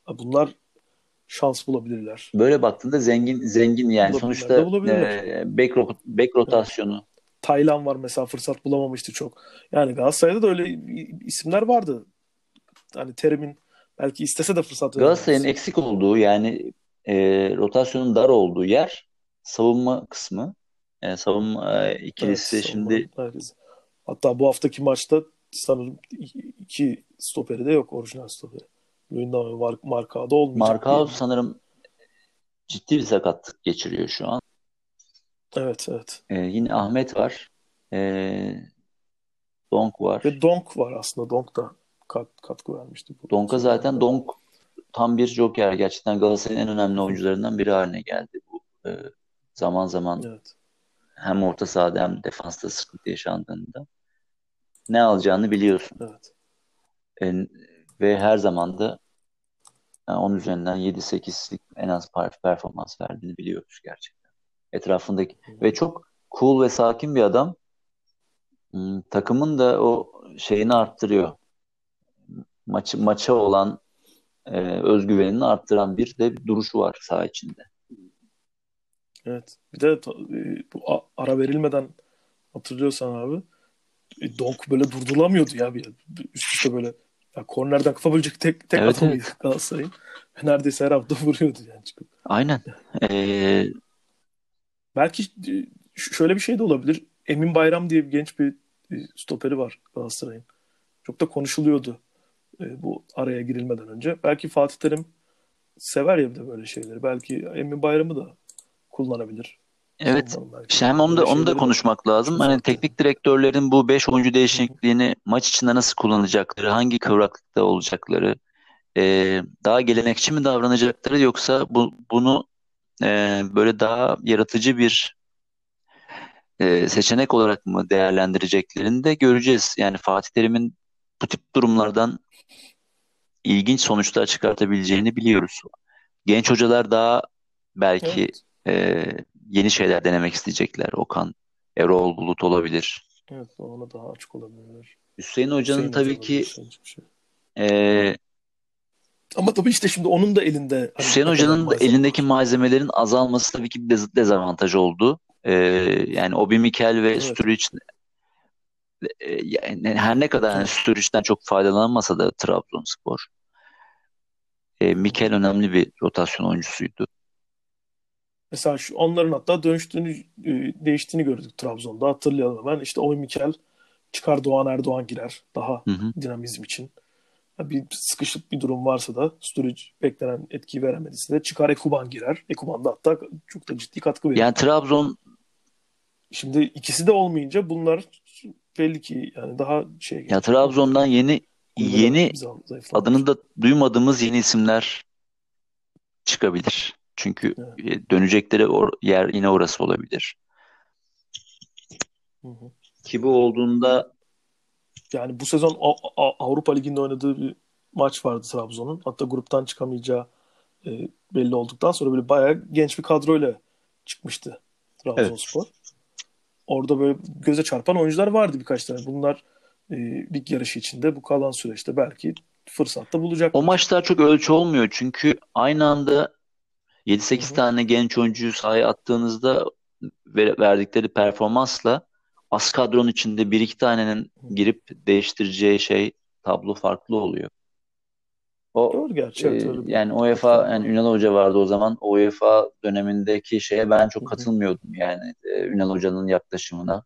Bunlar şans bulabilirler. Böyle baktığında zengin zengin yani sonuçta e, back, back rotasyonu. Evet. Taylan var mesela fırsat bulamamıştı çok. Yani Galatasaray'da da öyle isimler vardı. Hani Terim'in belki istese de fırsat Galatasaray'ın eksik olduğu yani e, rotasyonun dar olduğu yer savunma kısmı. Yani savunma e, ikilisi evet, şimdi herkes. Hatta bu haftaki maçta sanırım iki stoperi de yok orijinal stoperi. Luyendam ve Markao da olmayacak. Markao sanırım ciddi bir sakatlık geçiriyor şu an. Evet evet. Ee, yine Ahmet var. Ee, Donk var. Ve Donk var aslında. Donk da kat, katkı vermişti. Bu Donk'a zaten Donk tam bir joker. Gerçekten Galatasaray'ın en önemli oyuncularından biri haline geldi. Bu e, zaman zaman evet. hem orta sahada hem defansta sıkıntı yaşandığında ne alacağını biliyorsun. Evet. E, ve her zaman da yani 10 üzerinden 7-8'lik en az performans verdiğini biliyoruz gerçekten. Etrafındaki hmm. ve çok cool ve sakin bir adam. Hmm, takımın da o şeyini arttırıyor. Maçı maça olan e, özgüvenini arttıran bir de bir duruşu var saha içinde. Evet. Bir de e, bu ara verilmeden hatırlıyorsan abi e, Donk böyle durdurulamıyordu ya bir üst üste böyle ya kornerden kafa bölecek tek, tek evet, adamıydı evet. Galatasaray'ın. Neredeyse her hafta vuruyordu yani çıkıp. Aynen. Ee... Belki e, şöyle bir şey de olabilir. Emin Bayram diye bir genç bir stoperi var Galatasaray'ın. Çok da konuşuluyordu e, bu araya girilmeden önce. Belki Fatih Terim sever ya de böyle şeyleri. Belki Emin Bayram'ı da kullanabilir. Evet. Hem onu da onu da konuşmak lazım. Hani teknik direktörlerin bu 5 oyuncu değişikliğini maç içinde nasıl kullanacakları, hangi kıvraklıkta olacakları, e, daha gelenekçi mi davranacakları yoksa bu bunu e, böyle daha yaratıcı bir e, seçenek olarak mı değerlendireceklerini de göreceğiz. Yani Fatih Terim'in bu tip durumlardan ilginç sonuçlar çıkartabileceğini biliyoruz. Genç hocalar daha belki evet. e, yeni şeyler denemek isteyecekler. Okan, Erol Bulut olabilir. Evet, ona daha açık olabilir. Hüseyin Hoca'nın Hüseyin tabii ki şey. e, ama tabii işte şimdi onun da elinde hani Hüseyin Hoca'nın da elindeki malzemelerin azalması tabii ki bir dezavantaj oldu. Ee, yani Obi Mikel ve evet. Sturridge yani her ne kadar yani Sturridge'den çok faydalanmasa da Trabzonspor e, Mikel önemli bir rotasyon oyuncusuydu. Mesela şu onların hatta dönüştüğünü değiştiğini gördük Trabzon'da. Hatırlayalım hemen. İşte Oy Mikel çıkar Doğan Erdoğan girer. Daha hı hı. dinamizm için. bir sıkışık bir durum varsa da Sturridge beklenen etkiyi veremediyse de çıkar Ekuban girer. Ekuban da hatta çok da ciddi katkı veriyor. Yani Trabzon Şimdi ikisi de olmayınca bunlar belli ki yani daha şey. Ya Trabzon'dan yeni yeni adını da duymadığımız yeni isimler çıkabilir. Çünkü evet. E, dönecekleri or- yer yine orası olabilir. Hı hı. Ki bu olduğunda yani bu sezon A- A- Avrupa Ligi'nde oynadığı bir maç vardı Trabzon'un. Hatta gruptan çıkamayacağı e, belli olduktan sonra böyle bayağı genç bir kadroyla çıkmıştı Trabzonspor. Evet. Orada böyle göze çarpan oyuncular vardı birkaç tane. Bunlar e, lig yarışı içinde bu kalan süreçte belki fırsatta bulacak. O maçlar çok ölçü olmuyor çünkü aynı anda 7-8 tane genç oyuncuyu sahaya attığınızda verdikleri performansla az kadronun içinde bir iki tanenin girip değiştireceği şey tablo farklı oluyor. O, Doğru gerçi. E, yani UEFA yani Ünal Hoca vardı o zaman. UEFA dönemindeki şeye ben çok katılmıyordum yani e, Ünal Hoca'nın yaklaşımına.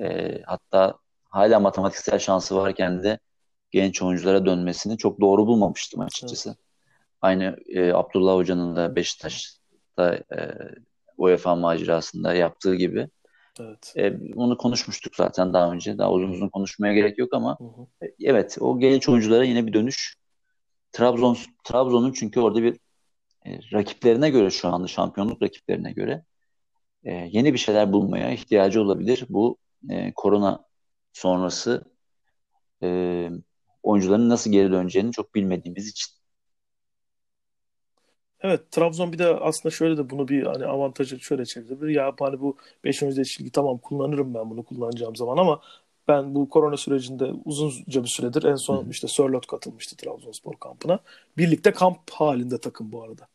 E, hatta hala matematiksel şansı varken de genç oyunculara dönmesini çok doğru bulmamıştım açıkçası. Evet. Aynı e, Abdullah Hoca'nın da Beşiktaş'ta e, UEFA macerasında yaptığı gibi. Evet. E, onu konuşmuştuk zaten daha önce. Daha uzun uzun konuşmaya gerek yok ama hı hı. E, evet o genç oyunculara yine bir dönüş. Trabzon Trabzon'un çünkü orada bir e, rakiplerine göre şu anda şampiyonluk rakiplerine göre e, yeni bir şeyler bulmaya ihtiyacı olabilir bu e, korona sonrası e, oyuncuların nasıl geri döneceğini çok bilmediğimiz için. Evet Trabzon bir de aslında şöyle de bunu bir hani avantajı şöyle çevirebilir. Ya hani bu 5 oyuncu değişikliği tamam kullanırım ben bunu kullanacağım zaman ama ben bu korona sürecinde uzunca bir süredir en son Hı-hı. işte Sörlot katılmıştı Trabzonspor kampına. Birlikte kamp halinde takım bu arada.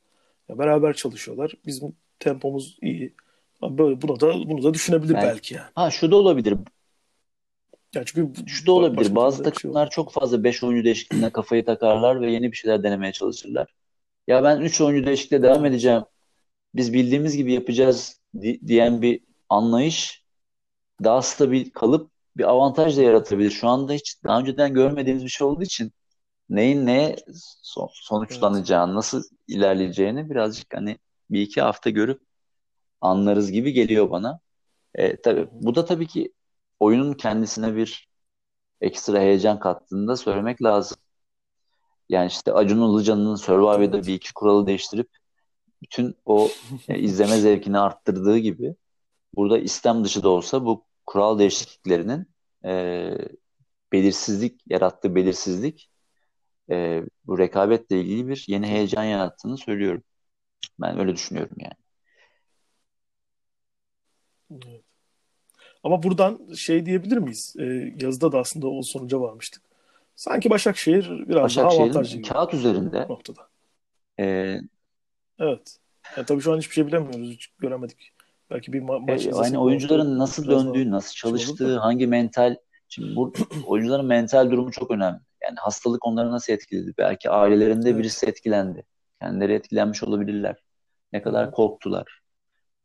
Ya beraber çalışıyorlar. Bizim tempomuz iyi. Böyle bunu da bunu da düşünebilir yani, belki yani. Ha şu da olabilir. Yani çünkü şu da olabilir. Bazı takımlar şey çok fazla 5 oyuncu değişikliğine kafayı takarlar ve yeni bir şeyler denemeye çalışırlar. Ya ben 3 oyuncu değişikliğe devam edeceğim. Biz bildiğimiz gibi yapacağız diyen bir anlayış daha stabil kalıp bir avantaj da yaratabilir. Şu anda hiç daha önceden görmediğimiz bir şey olduğu için neyin neye sonuçlanacağını, evet. nasıl ilerleyeceğini birazcık hani bir iki hafta görüp anlarız gibi geliyor bana. E, tabii, bu da tabii ki oyunun kendisine bir ekstra heyecan kattığını söylemek lazım. Yani işte Acun Ilıcalı'nın Survivor'da bir iki kuralı değiştirip bütün o e, izleme zevkini arttırdığı gibi burada istem dışı da olsa bu kural değişikliklerinin e, belirsizlik yarattığı belirsizlik e, bu rekabetle ilgili bir yeni heyecan yarattığını söylüyorum. Ben öyle düşünüyorum yani. Evet. Ama buradan şey diyebilir miyiz? E, yazıda da aslında o sonuca varmıştık. Sanki Başakşehir biraz daha avantajlı kağıt üzerinde noktada. E, evet. Yani tabii şu an hiçbir şey bilemiyoruz. Hiç göremedik. Belki bir ma- maç e, yani oyuncuların nasıl döndüğü, nasıl çalıştığı, şey hangi mental Şimdi bu oyuncuların mental durumu çok önemli. Yani hastalık onları nasıl etkiledi? Belki ailelerinde evet. birisi etkilendi. Kendileri etkilenmiş olabilirler. Ne kadar korktular.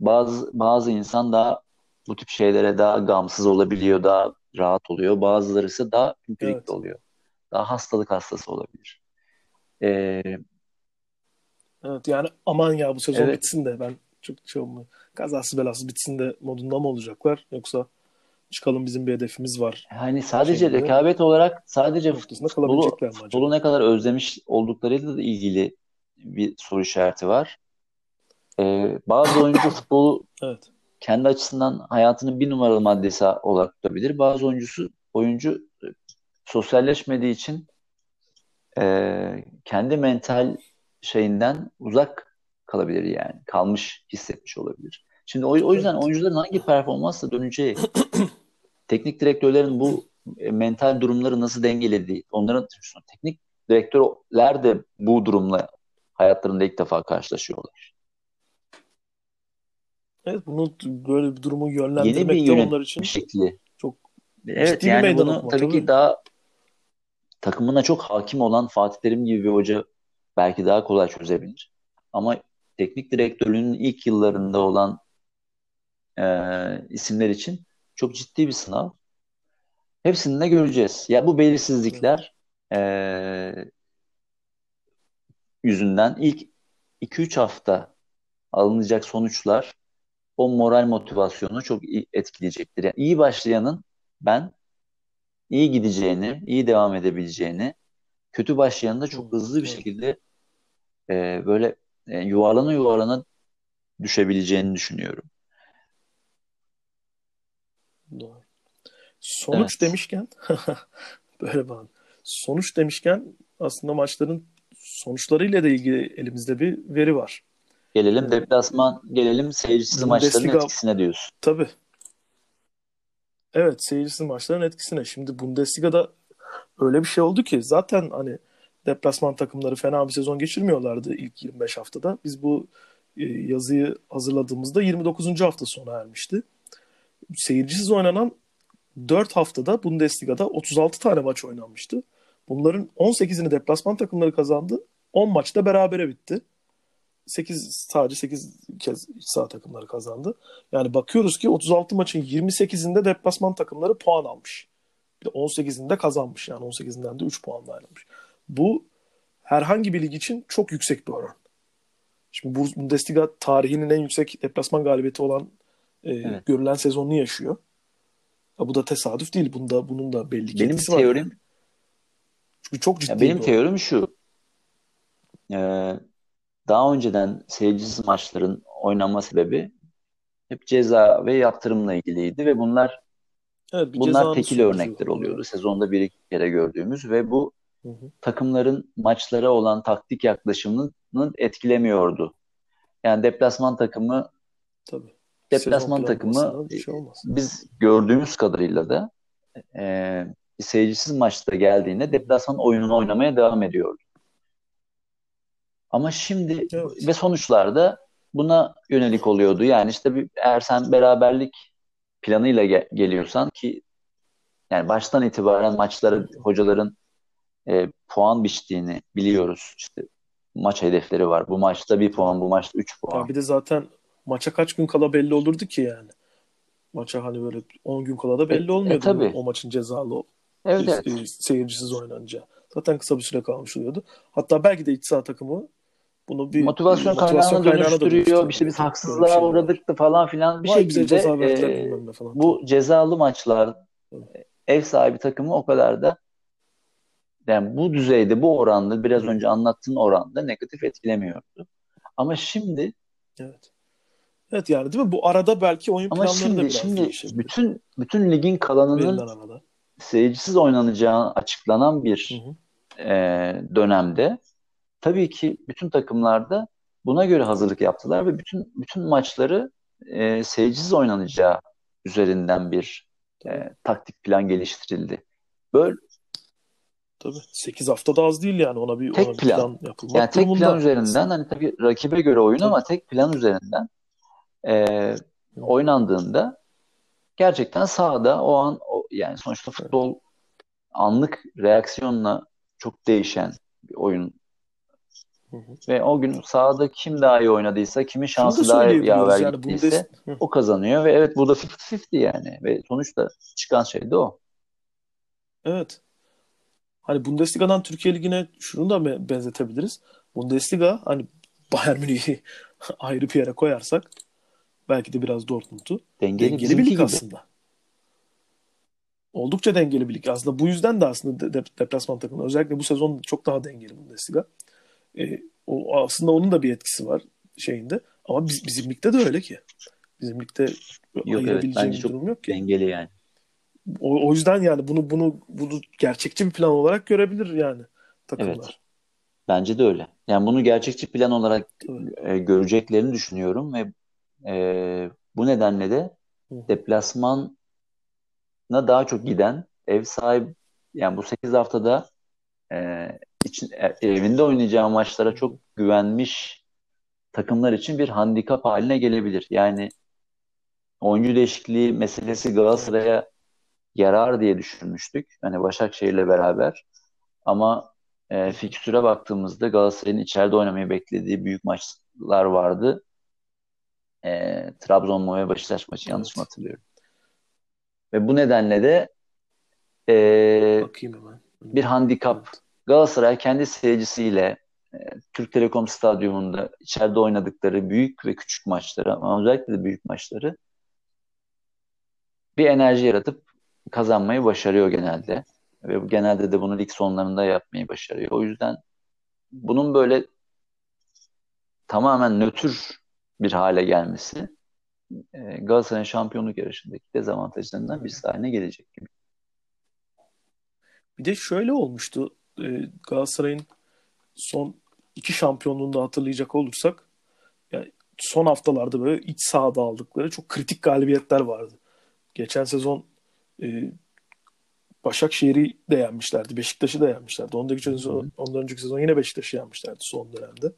Bazı bazı insan daha bu tip şeylere daha gamsız olabiliyor, daha rahat oluyor. Bazıları ise daha pimpirikli evet. oluyor. Daha hastalık hastası olabilir. Ee, evet yani aman ya bu sezon evet. bitsin de ben çok şey olmuyor. Kazası belası bitsin de modunda mı olacaklar yoksa çıkalım bizim bir hedefimiz var. Yani sadece şeyinde, rekabet olarak sadece futbolu, futbolu ne kadar özlemiş olduklarıyla da ilgili bir soru işareti var. Ee, bazı oyuncu futbolu evet. kendi açısından hayatının bir numaralı maddesi olarak tutabilir. Bazı oyuncusu oyuncu sosyalleşmediği için e, kendi mental şeyinden uzak kalabilir yani. Kalmış hissetmiş olabilir. Şimdi o, o yüzden oyuncuların hangi performansla döneceği, teknik direktörlerin bu e, mental durumları nasıl dengelediği, onların teknik direktörler de bu durumla hayatlarında ilk defa karşılaşıyorlar. Evet, bunu böyle bir durumu yönlendirmek Yeni bir de onlar için şekli. Çok evet yani bunu okuma, tabii, tabii ki daha takımına çok hakim olan Fatih Terim gibi bir hoca belki daha kolay çözebilir. Ama teknik direktörlüğünün ilk yıllarında olan e, isimler için çok ciddi bir sınav. Hepsini de göreceğiz. Ya bu belirsizlikler e, yüzünden ilk 2-3 hafta alınacak sonuçlar o moral motivasyonu çok etkileyecektir. Yani iyi başlayanın ben iyi gideceğini, iyi devam edebileceğini, kötü başlayanın da çok hızlı bir şekilde e, böyle e, yuvarlana yuvarlana düşebileceğini düşünüyorum. Doğru. Sonuç evet. demişken böyle bana. Sonuç demişken aslında maçların sonuçlarıyla da ilgili elimizde bir veri var. Gelelim ee, deplasman, gelelim seyircisiz maçların etkisine diyorsun. Tabii. Evet seyircisiz maçların etkisine. Şimdi Bundesliga'da öyle bir şey oldu ki zaten hani deplasman takımları fena bir sezon geçirmiyorlardı ilk 25 haftada. Biz bu e, yazıyı hazırladığımızda 29. hafta sona ermişti. Seyircisiz oynanan 4 haftada Bundesliga'da 36 tane maç oynanmıştı. Bunların 18'ini deplasman takımları kazandı. 10 maçta berabere bitti. 8 sadece 8 kez sağ takımları kazandı. Yani bakıyoruz ki 36 maçın 28'inde deplasman takımları puan almış. Bir de 18'inde kazanmış. Yani 18'inden de 3 puanla ayrılmış. Bu herhangi bir lig için çok yüksek bir oran. Şimdi Bundesliga tarihinin en yüksek deplasman galibiyeti olan e, evet. görülen sezonunu yaşıyor. Ya bu da tesadüf değil. Bunda bunun da belli ki benim teorim var. Çünkü çok ciddi. Ya benim teorim şu. Ee, daha önceden seyircisiz maçların oynanma sebebi hep ceza ve yaptırımla ilgiliydi ve bunlar Evet, Bunlar tekil örnekler var. oluyordu. Sezonda bir iki kere gördüğümüz ve bu Hı hı. takımların maçlara olan taktik yaklaşımını etkilemiyordu. Yani deplasman takımı Tabii. Deplasman takımı şey olmaz. biz gördüğümüz kadarıyla da e, seyircisiz maçta geldiğinde deplasman oyununu oynamaya devam ediyordu. Ama şimdi Evet. ve sonuçlarda buna yönelik oluyordu. Yani işte bir, eğer sen beraberlik planıyla ge- geliyorsan ki yani baştan itibaren maçlara hocaların e, puan biçtiğini biliyoruz. İşte maç hedefleri var. Bu maçta bir puan, bu maçta üç puan. Ya bir de zaten maça kaç gün kala belli olurdu ki yani. Maça hani böyle 10 gün kala da belli E, olmuyordu e, tabii. o maçın cezalı Evet, e, evet. e, seyircisiz oynanacağı. Zaten kısa bir süre kalmış oluyordu. Hatta belki de iç saha takımı bunu bir Motivasyon, motivasyon kaynağına kaynağına dönüştürüyor. İşte biz haksızlığa şey uğradık da falan filan bir Vay şekilde ceza verdiler e, falan. bu cezalı maçlar Evet. ev sahibi takımı o kadar da yani bu düzeyde bu oranda biraz önce anlattığın oranda negatif etkilemiyordu. Ama şimdi Evet. Evet yani değil mi? Bu arada belki oyun ama planları da şimdi biraz şimdi değişebilir. bütün bütün ligin kalanının seyircisiz oynanacağı açıklanan bir hı. e, dönemde tabii ki bütün takımlarda buna göre hazırlık yaptılar ve bütün bütün maçları e, seyircisiz oynanacağı üzerinden bir e, taktik plan geliştirildi. Böyle Tabii. 8 hafta da az değil yani. Ona bir, Tek ona bir plan. plan yapılmak yani tek durumunda. plan üzerinden hani tabii rakibe göre oyun ama tek plan üzerinden e, oynandığında gerçekten sahada o an o, yani sonuçta futbol anlık reaksiyonla çok değişen bir oyun Hı hı. ve o gün sahada kim daha iyi oynadıysa, kimin Şunu da şansı daha yaver yani gittiyse Bundes... O kazanıyor ve evet burada 50-50 yani ve sonuçta çıkan şey de o. Evet. Hani Bundesliga'dan Türkiye Ligi'ne şunu da be- benzetebiliriz. Bundesliga hani Bayern Münih'i ayrı bir yere koyarsak belki de biraz Dortmund'u Dengeli, dengeli bir lig aslında. Oldukça dengeli bir lig. Aslında bu yüzden de aslında de- de- deplasman takımı özellikle bu sezon çok daha dengeli Bundesliga. E, o aslında onun da bir etkisi var şeyinde. Ama biz, bizim ligde de öyle ki. Bizim ligde evet, ayırabileceğim bence bir durum yok ki. Dengeli yani. O, o yüzden yani bunu bunu bunu gerçekçi bir plan olarak görebilir yani takımlar. Evet. Bence de öyle. Yani bunu gerçekçi plan olarak Tabii. e, göreceklerini düşünüyorum ve e, bu nedenle de deplasmana daha çok giden ev sahibi yani bu 8 haftada e, için, e, evinde oynayacağı maçlara çok güvenmiş takımlar için bir handikap haline gelebilir. Yani oyuncu değişikliği meselesi Galatasaray'a yarar diye düşünmüştük. Hani Başakşehir'le beraber. Ama e, fikstüre baktığımızda Galatasaray'ın içeride oynamayı beklediği büyük maçlar vardı. E, Trabzon ve Beşiktaş maçı yanlış mı hatırlıyorum? Ve bu nedenle de e, Bakayım hemen. bir handikap. Galatasaray kendi seyircisiyle e, Türk Telekom Stadyumunda içeride oynadıkları büyük ve küçük maçları ama özellikle de büyük maçları bir enerji yaratıp kazanmayı başarıyor genelde. Ve genelde de bunu lig sonlarında yapmayı başarıyor. O yüzden bunun böyle tamamen nötr bir hale gelmesi e, Galatasaray'ın şampiyonluk yarışındaki dezavantajlarından birisi haline gelecek gibi. Bir de şöyle olmuştu. e, Galatasaray'ın son iki şampiyonluğunda hatırlayacak olursak yani son haftalarda böyle iç sahada aldıkları çok kritik galibiyetler vardı. Geçen sezon e, Başakşehir'i de yenmişlerdi. Beşiktaş'ı da yenmişlerdi. Ondan önceki sezon, ondan önceki sezon yine Beşiktaş'ı yenmişlerdi son dönemde.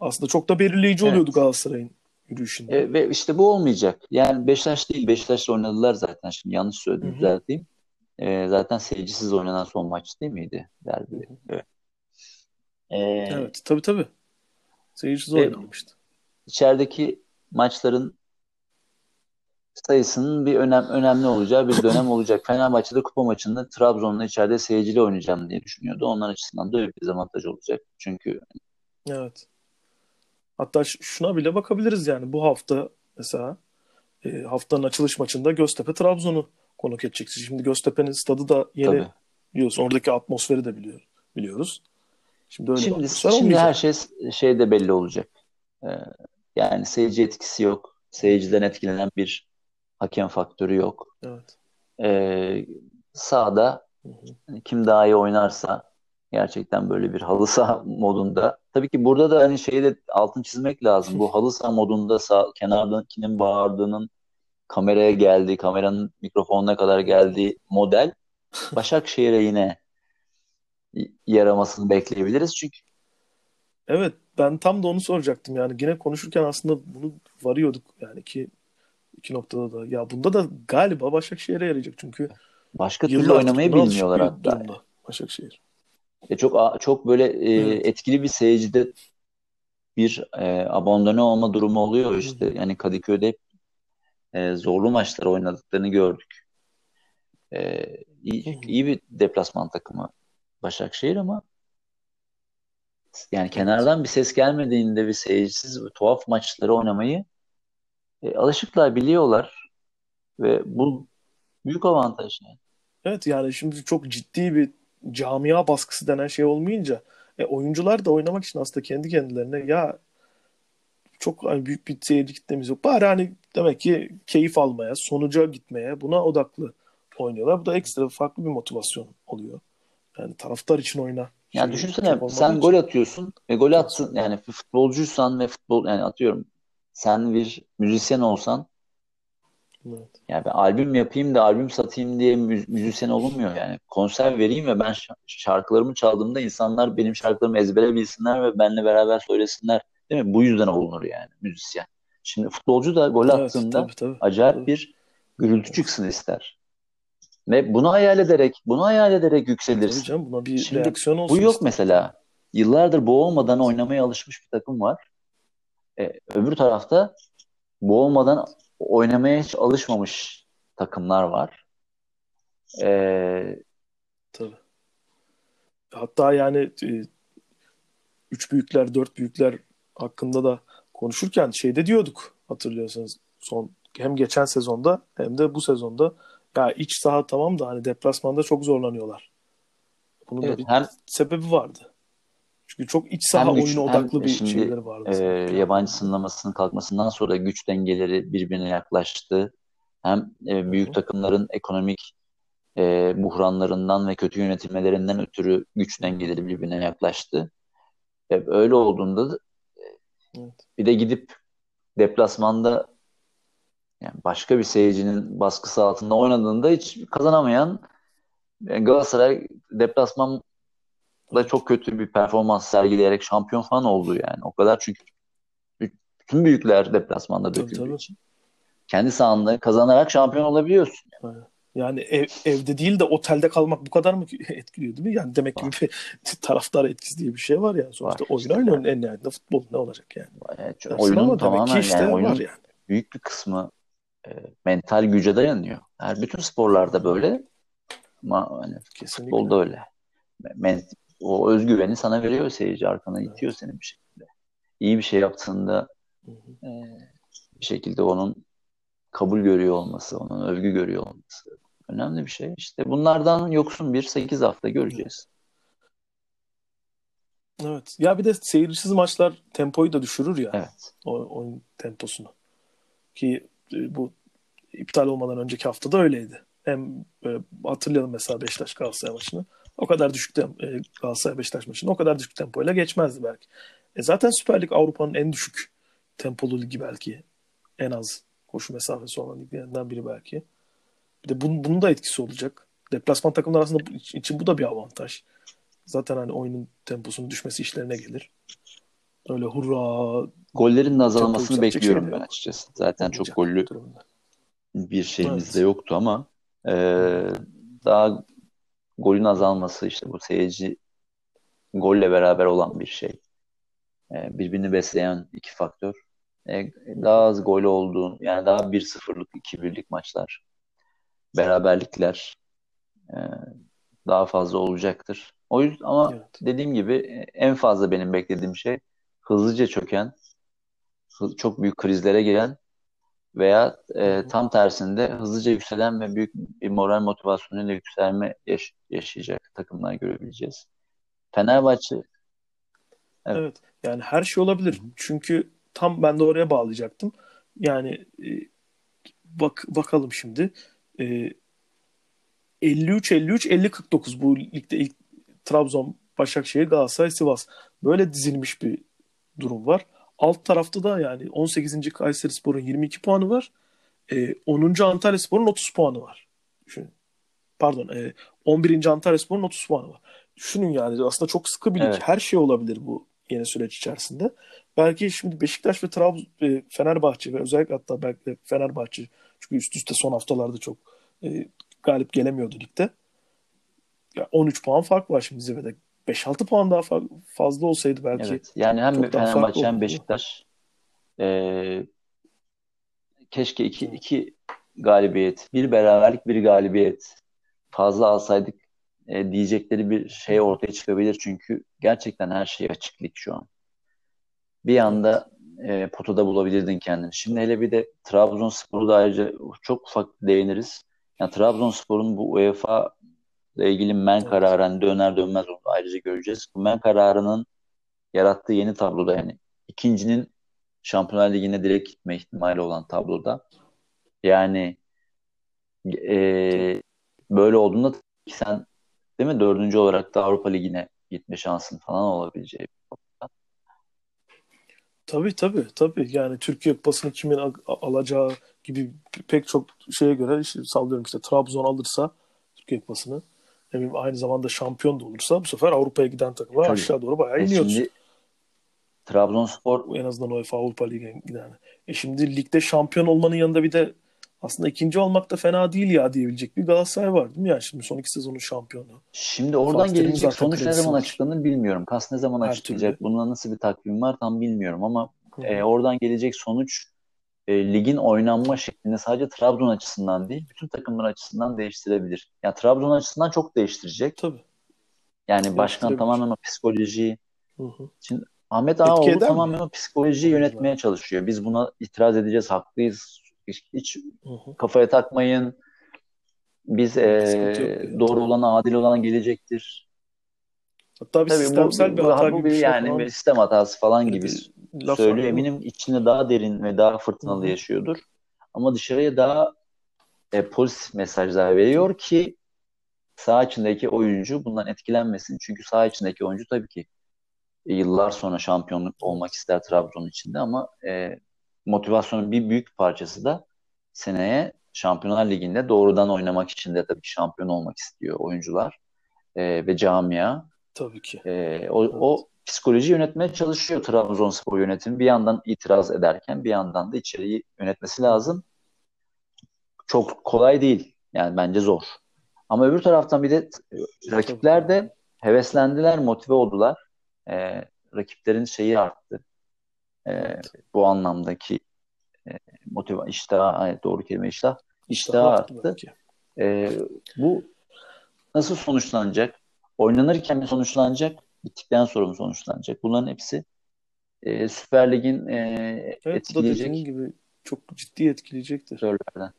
Aslında çok da belirleyici Evet. oluyordu Galatasaray'ın yürüyüşünde. E, ve işte bu olmayacak. Yani Beşiktaş değil. Beşiktaş'la oynadılar zaten. Şimdi yanlış söyledim. Hı hı. Düzelteyim. E, zaten seyircisiz oynanan son maç değil miydi? Derbi. Evet. E, Evet, tabii tabii. Seyircisiz Ve- oynanmıştı. içerideki maçların sayısının bir önem önemli olacağı bir dönem olacak. Fenerbahçe'de kupa maçında Trabzon'la içeride seyirciyle oynayacağım diye düşünüyordu. Onlar açısından da öyle bir dezavantaj olacak. Çünkü Evet. Hatta şuna bile bakabiliriz yani. Bu hafta mesela e, haftanın açılış maçında Göztepe Trabzon'u konuk edecek. Şimdi Göztepe'nin stadı da yeni tabii. biliyorsun. Oradaki atmosferi de biliyor, biliyoruz. Şimdi öyle Şimdi, şimdi olmayacak. her şey şeyde belli olacak. Ee, yani seyirci etkisi yok. Seyirciden etkilenen bir hakem faktörü yok. Evet. e, sahada hani kim daha iyi oynarsa gerçekten böyle bir halı saha modunda. Tabii ki burada da hani şeyi de altın çizmek lazım. Bu halı saha modunda sağ, kenardakinin bağırdığının kameraya geldiği, kameranın mikrofonuna kadar geldiği model Başakşehir'e yine yaramasını bekleyebiliriz. Çünkü Evet ben tam da onu soracaktım yani yine konuşurken aslında bunu varıyorduk yani ki iki noktada da ya bunda da galiba Başakşehir'e yarayacak çünkü başka türlü oynamayı bilmiyorlar hatta. Durumda Başakşehir. E çok çok böyle e, evet. etkili bir seyircide bir e, abandone olma durumu oluyor işte. Yani Kadıköy'de hep e, zorlu maçlar oynadıklarını gördük. E, iyi, iyi bir deplasman takımı Başakşehir ama yani kenardan bir ses gelmediğinde bir seyircisiz tuhaf maçları oynamayı e, alışıklar biliyorlar ve bu büyük avantaj yani. Evet yani şimdi çok ciddi bir camia baskısı denen şey olmayınca e, oyuncular da oynamak için aslında kendi kendilerine ya çok hani büyük bir seyirci kitlemiz yok. Bari hani demek ki keyif almaya, sonuca gitmeye buna odaklı oynuyorlar. Bu da ekstra farklı bir motivasyon oluyor. Yani taraftar için oyna. Yani düşünsene sen için. gol atıyorsun ve gol attın yani futbolcuysan ve futbol yani atıyorum sen bir müzisyen olsan evet. yani ben albüm yapayım da albüm satayım diye müzisyen olunmuyor yani. Konser vereyim ve ben şarkılarımı çaldığımda insanlar benim şarkılarımı ezbere bilsinler ve benimle beraber söylesinler. Değil mi? Bu yüzden olunur yani müzisyen. Şimdi futbolcu da gol evet, attığında tabii, tabii, acayip tabii. bir gürültü çıksın ister. Ve bunu hayal ederek, bunu hayal ederek yükselirsin. Tabii canım buna bir Şimdi, reaksiyon olsun. Bu yok mesela. Yıllardır bu olmadan oynamaya alışmış bir takım var. Ee, öbür tarafta bu olmadan oynamaya hiç alışmamış takımlar var. Ee, Tabii. Hatta yani e, üç büyükler, dört büyükler hakkında da konuşurken şeyde diyorduk hatırlıyorsanız son hem geçen sezonda hem de bu sezonda ya iç saha tamam da hani deplasmanda çok zorlanıyorlar. Bunun evet, da bir hem, sebebi vardı. Çünkü çok iç saha güç, oyunu odaklı bir şimdi, şeyleri vardı. E, yabancı sınırlamasının kalkmasından sonra güç dengeleri birbirine yaklaştı. Hem e, büyük Hı-hı. takımların ekonomik e, buhranlarından ve kötü yönetilmelerinden ötürü güç dengeleri birbirine yaklaştı. E, öyle olduğunda evet. bir de gidip deplasmanda yani başka bir seyircinin baskısı altında oynadığında hiç kazanamayan yani Galatasaray deplasman da çok kötü bir performans sergileyerek şampiyon falan oldu yani. O kadar çünkü bütün büyükler deplasmanda için. Kendi sahanda kazanarak şampiyon olabiliyorsun. Yani. Yani ev, evde değil de otelde kalmak bu kadar mı etkiliyor değil mi? Yani demek ki bir taraftar etkisi diye bir şey var ya. Sonuçta var oyun işte oynuyorsun en nihayetinde futbol ne olacak yani. Evet, oyunun tamamen işte yani, oyunun var yani. büyük bir kısmı e, mental güce dayanıyor. Her bütün sporlarda böyle ama hani futbolda öyle. Men, o özgüveni sana veriyor seyirci arkana itiyor seni bir şekilde. İyi bir şey yaptığında e, bir şekilde onun kabul görüyor olması, onun övgü görüyor olması önemli bir şey. İşte bunlardan yoksun bir 8 hafta göreceğiz. Evet. Ya bir de seyircisiz maçlar tempoyu da düşürür ya. Evet. O oyun temposunu. Ki e, bu iptal olmadan önceki haftada öyleydi. Hem böyle hatırlayalım mesela Beşiktaş Galatasaray maçını. O kadar düşük tem e, Galatasaray Beşiktaş maçını o kadar düşük tempoyla geçmezdi belki. E zaten Süper Lig Avrupa'nın en düşük tempolu ligi belki. En az koşu mesafesi olan liglerinden biri belki. Bir de bunun, bunun da etkisi olacak. Deplasman takımlar arasında için bu da bir avantaj. Zaten hani oyunun temposunun düşmesi işlerine gelir. Öyle hurra gollerin de azalmasını bekliyorum şey ben açıkçası. Zaten çok gollü durumda. bir şeyimiz evet. de yoktu ama e, daha golün azalması işte bu seyirci golle beraber olan bir şey. E, birbirini besleyen iki faktör. E, daha az gol olduğu yani daha 1-0'lık 2-1'lik maçlar beraberlikler e, daha fazla olacaktır. O yüzden ama evet. dediğim gibi e, en fazla benim beklediğim şey hızlıca çöken, çok büyük krizlere giren veya e, tam tersinde hızlıca yükselen ve büyük bir moral motivasyonuyla yükselme yaş- yaşayacak takımlar görebileceğiz. Fenerbahçe evet. evet yani her şey olabilir. Çünkü tam ben de oraya bağlayacaktım. Yani e, bak bakalım şimdi. E, 53-53 50-49 bu ligde ilk Trabzon, Başakşehir, Galatasaray, Sivas. Böyle dizilmiş bir durum var. Alt tarafta da yani 18. Kayseri Spor'un 22 puanı var. E, 10. Antalya Spor'un 30 puanı var. Düşünün. Pardon. E, 11. Antalya Spor'un 30 puanı var. Düşünün yani aslında çok sıkı bir lig. Evet. Her şey olabilir bu yeni süreç içerisinde. Belki şimdi Beşiktaş ve Trabzon, e, Fenerbahçe ve özellikle hatta belki de Fenerbahçe çünkü üst üste son haftalarda çok e, galip gelemiyordu ligde. Ya 13 puan fark var şimdi zirvede. 5-6 puan daha fazla olsaydı belki. Evet. Yani hem Fenerbahçe hem Beşiktaş e, keşke iki, iki galibiyet, bir beraberlik, bir galibiyet fazla alsaydık e, diyecekleri bir şey ortaya çıkabilir. Çünkü gerçekten her şey açıklık şu an. Bir anda e, potada bulabilirdin kendini. Şimdi hele bir de Trabzonspor'u da ayrıca çok ufak değiniriz. Yani Trabzonspor'un bu UEFA ilgili men evet. kararı hani döner dönmez onu ayrıca göreceğiz. Bu men kararının yarattığı yeni tabloda yani ikincinin Şampiyonlar Ligi'ne direkt gitme ihtimali olan tabloda yani e, böyle olduğunda sen değil mi dördüncü olarak da Avrupa Ligi'ne gitme şansın falan olabileceği Tabii tabii tabii. Yani Türkiye Kupası'nı kimin alacağı gibi pek çok şeye göre işte sallıyorum işte Trabzon alırsa Türkiye Kupası'nı ne bileyim, aynı zamanda şampiyon da olursa bu sefer Avrupa'ya giden takımlar aşağı doğru bayağı e iniyor. Şimdi Trabzonspor en azından UEFA Avrupa Ligi'ne giden. E şimdi ligde şampiyon olmanın yanında bir de aslında ikinci olmak da fena değil ya diyebilecek bir Galatasaray var değil mi? Yani şimdi son iki sezonun şampiyonu. Şimdi oradan Fatih gelecek sonuç ne zaman açıklanır bilmiyorum. Kas ne zaman Her açıklayacak? Bununla nasıl bir takvim var tam bilmiyorum ama e, oradan gelecek sonuç e, ligin oynanma şeklini sadece Trabzon açısından değil, bütün takımlar açısından değiştirebilir. Yani Trabzon açısından çok değiştirecek. Tabii. Yani başkan tamamen o psikolojiyi hı hı. Şimdi Ahmet Ağaoğlu tamamen o psikolojiyi yönetmeye çalışıyor. Biz buna itiraz edeceğiz, haklıyız. Hiç, hiç hı hı. kafaya takmayın. Biz e, doğru olana, adil olana gelecektir. Hatta bir Tabii sistemsel bu, bir hata bu, gibi bir şey yani falan. bir sistem hatası falan gibi Laf söylüyor. Eminim içinde daha derin ve daha fırtınalı Hı-hı. yaşıyordur. Ama dışarıya daha e, pozitif mesajlar veriyor ki sağ içindeki oyuncu bundan etkilenmesin. Çünkü sağ içindeki oyuncu tabii ki e, yıllar sonra şampiyonluk olmak ister Trabzon içinde ama e, motivasyonun bir büyük parçası da seneye Şampiyonlar Ligi'nde doğrudan oynamak için de tabii ki şampiyon olmak istiyor oyuncular e, ve camia. Tabii ki. E, o, evet. o psikoloji yönetmeye çalışıyor Trabzonspor yönetimi. Bir yandan itiraz ederken bir yandan da içeriği yönetmesi lazım. Çok kolay değil. Yani bence zor. Ama öbür taraftan bir de rakipler de heveslendiler, motive oldular. Ee, rakiplerin şeyi arttı. Ee, bu anlamdaki e, motive, iştah, doğru kelime iştah. İştah arttı. Ee, bu nasıl sonuçlanacak? Oynanırken mi sonuçlanacak? Bittikten sonra mı sonuçlanacak? Bunların hepsi e, Süper Lig'in e, evet, etkileyecek. Evet, gibi çok ciddi etkileyecektir. Faktörlerden.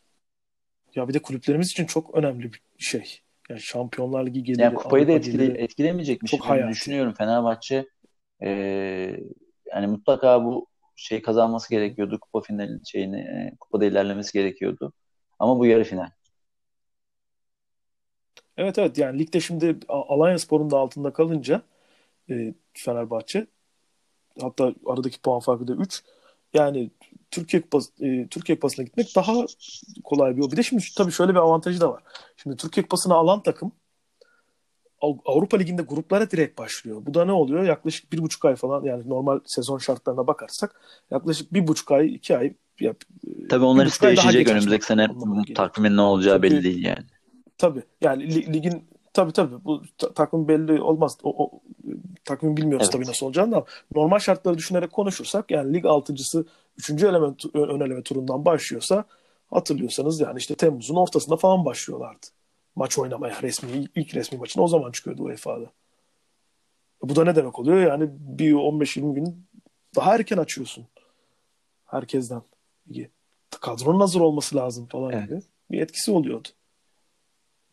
Ya bir de kulüplerimiz için çok önemli bir şey. Yani Şampiyonlar Ligi geliri. Yani kupayı da etkile, geliri, etkilemeyecekmiş. Çok hayati. Düşünüyorum Fenerbahçe e, yani mutlaka bu şey kazanması gerekiyordu. Kupa finali şeyini e, kupada ilerlemesi gerekiyordu. Ama bu yarı final. Evet evet yani ligde şimdi Alanya Spor'un da altında kalınca e, Fenerbahçe. Hatta aradaki puan farkı da 3. Yani Türkiye Kupası, e, Türkiye Kupası'na gitmek daha kolay bir yol. Bir de şimdi tabii şöyle bir avantajı da var. Şimdi Türkiye Kupası'na alan takım Avrupa Ligi'nde gruplara direkt başlıyor. Bu da ne oluyor? Yaklaşık bir buçuk ay falan yani normal sezon şartlarına bakarsak yaklaşık bir buçuk ay, iki ay ya, Tabii onlar işte değişecek önümüzdeki sene takvimin ne olacağı Çünkü, belli değil yani. Tabii yani ligin tabii tabii bu takvim belli olmaz. O, o takvim bilmiyoruz evet. tabii nasıl olacağını da normal şartları düşünerek konuşursak yani lig altıncısı 3. eleme, ön eleme turundan başlıyorsa hatırlıyorsanız yani işte Temmuz'un ortasında falan başlıyorlardı. Maç oynamaya resmi ilk resmi maçın o zaman çıkıyordu UEFA'da. Bu da ne demek oluyor? Yani bir 15-20 gün daha erken açıyorsun. Herkesten. Kadronun hazır olması lazım falan evet. gibi bir etkisi oluyordu.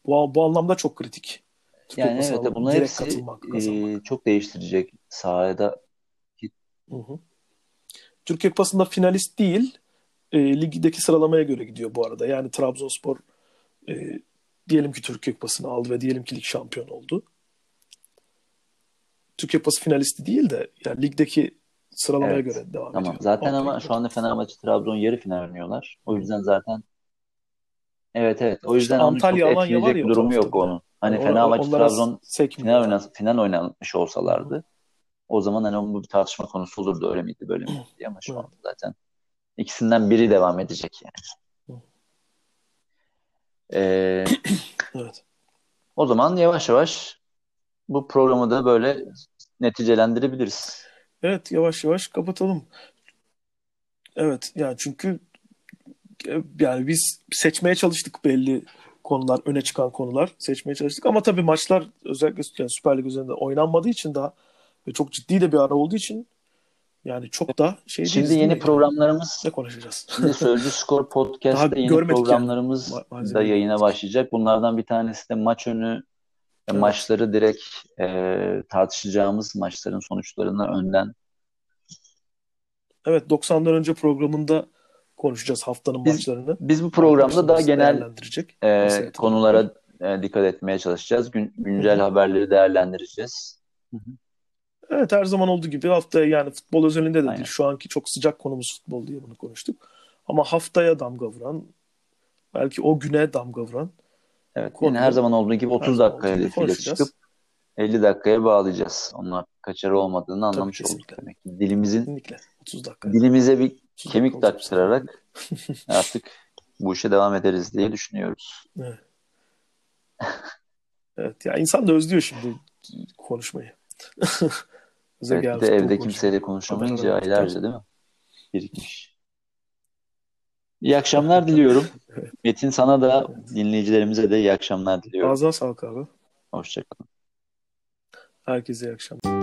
Bu, bu anlamda çok kritik. Yani evet bunlar hepsi e, çok değiştirecek sahada. Hı hı. Türkiye Kupası'nda finalist değil, e, ligdeki sıralamaya göre gidiyor bu arada. Yani Trabzonspor e, diyelim ki Türkiye Kupası'nı aldı ve diyelim ki lig şampiyonu oldu. Türkiye Kupası finalisti değil de yani ligdeki sıralamaya Evet. göre devam Tamam. ediyor. Zaten Altı ama şu anda Fenerbahçe Trabzon yarı final oynuyorlar. O yüzden zaten Evet evet. O yüzden İşte onu çok Antalya, Alanya var etkileyecek durumu tarafta yok onun. Hani Yani Fenerbahçe onlara Trabzon final oynas final oynanmış olsalardı o zaman hani bu bir tartışma konusu olurdu öyle miydi böyle miydi diye ama şu Evet. anda zaten ikisinden biri devam edecek yani. Ee, Evet. o zaman yavaş yavaş bu programı da böyle neticelendirebiliriz. Evet yavaş yavaş kapatalım. Evet yani çünkü yani biz seçmeye çalıştık belli konular, öne çıkan konular seçmeye çalıştık ama tabii maçlar özellikle yani Süper Lig üzerinde oynanmadığı için daha ve çok ciddi de bir ara olduğu için yani çok da şey Şimdi yeni değil programlarımız ne konuşacağız? Şimdi Sözcü Skor Daha Podcast'te yeni yani. programlarımız Ma- da yayına başlayacak. Bunlardan bir tanesi de maç önü Evet. maçları direkt e, tartışacağımız maçların sonuçlarını önden Evet 90'dan önce programında konuşacağız haftanın Biz- maçlarını. biz bu programda daha genel e, konulara e, dikkat etmeye çalışacağız. Gün, güncel Hı hı. haberleri değerlendireceğiz. Evet her zaman olduğu gibi haftaya yani futbol özelinde de Aynen. değil. Şu anki çok sıcak konumuz futbol diye bunu konuştuk. Ama haftaya damga vuran, belki o güne damga vuran Evet, Konu- yine her zaman olduğu gibi her 30 zaman dakika hedefiyle çıkıp 50 dakikaya bağlayacağız. Onlar kaçarı olmadığını anlamış olduk demek ki. Dilimizin kesinlikle 30 dakika. dilimize bir 30 dakika kemik olacak. taktırarak artık bu işe devam ederiz diye düşünüyoruz. Evet. evet ya insan da özlüyor şimdi konuşmayı. Evet, bir de evde kimseyle konuşamayınca aylarca değil mi? Birikmiş. İyi akşamlar diliyorum. Evet. Metin sana da dinleyicilerimize de iyi akşamlar diliyorum. Ağzına sağlık abi. Hoşçakalın. Herkese iyi akşamlar.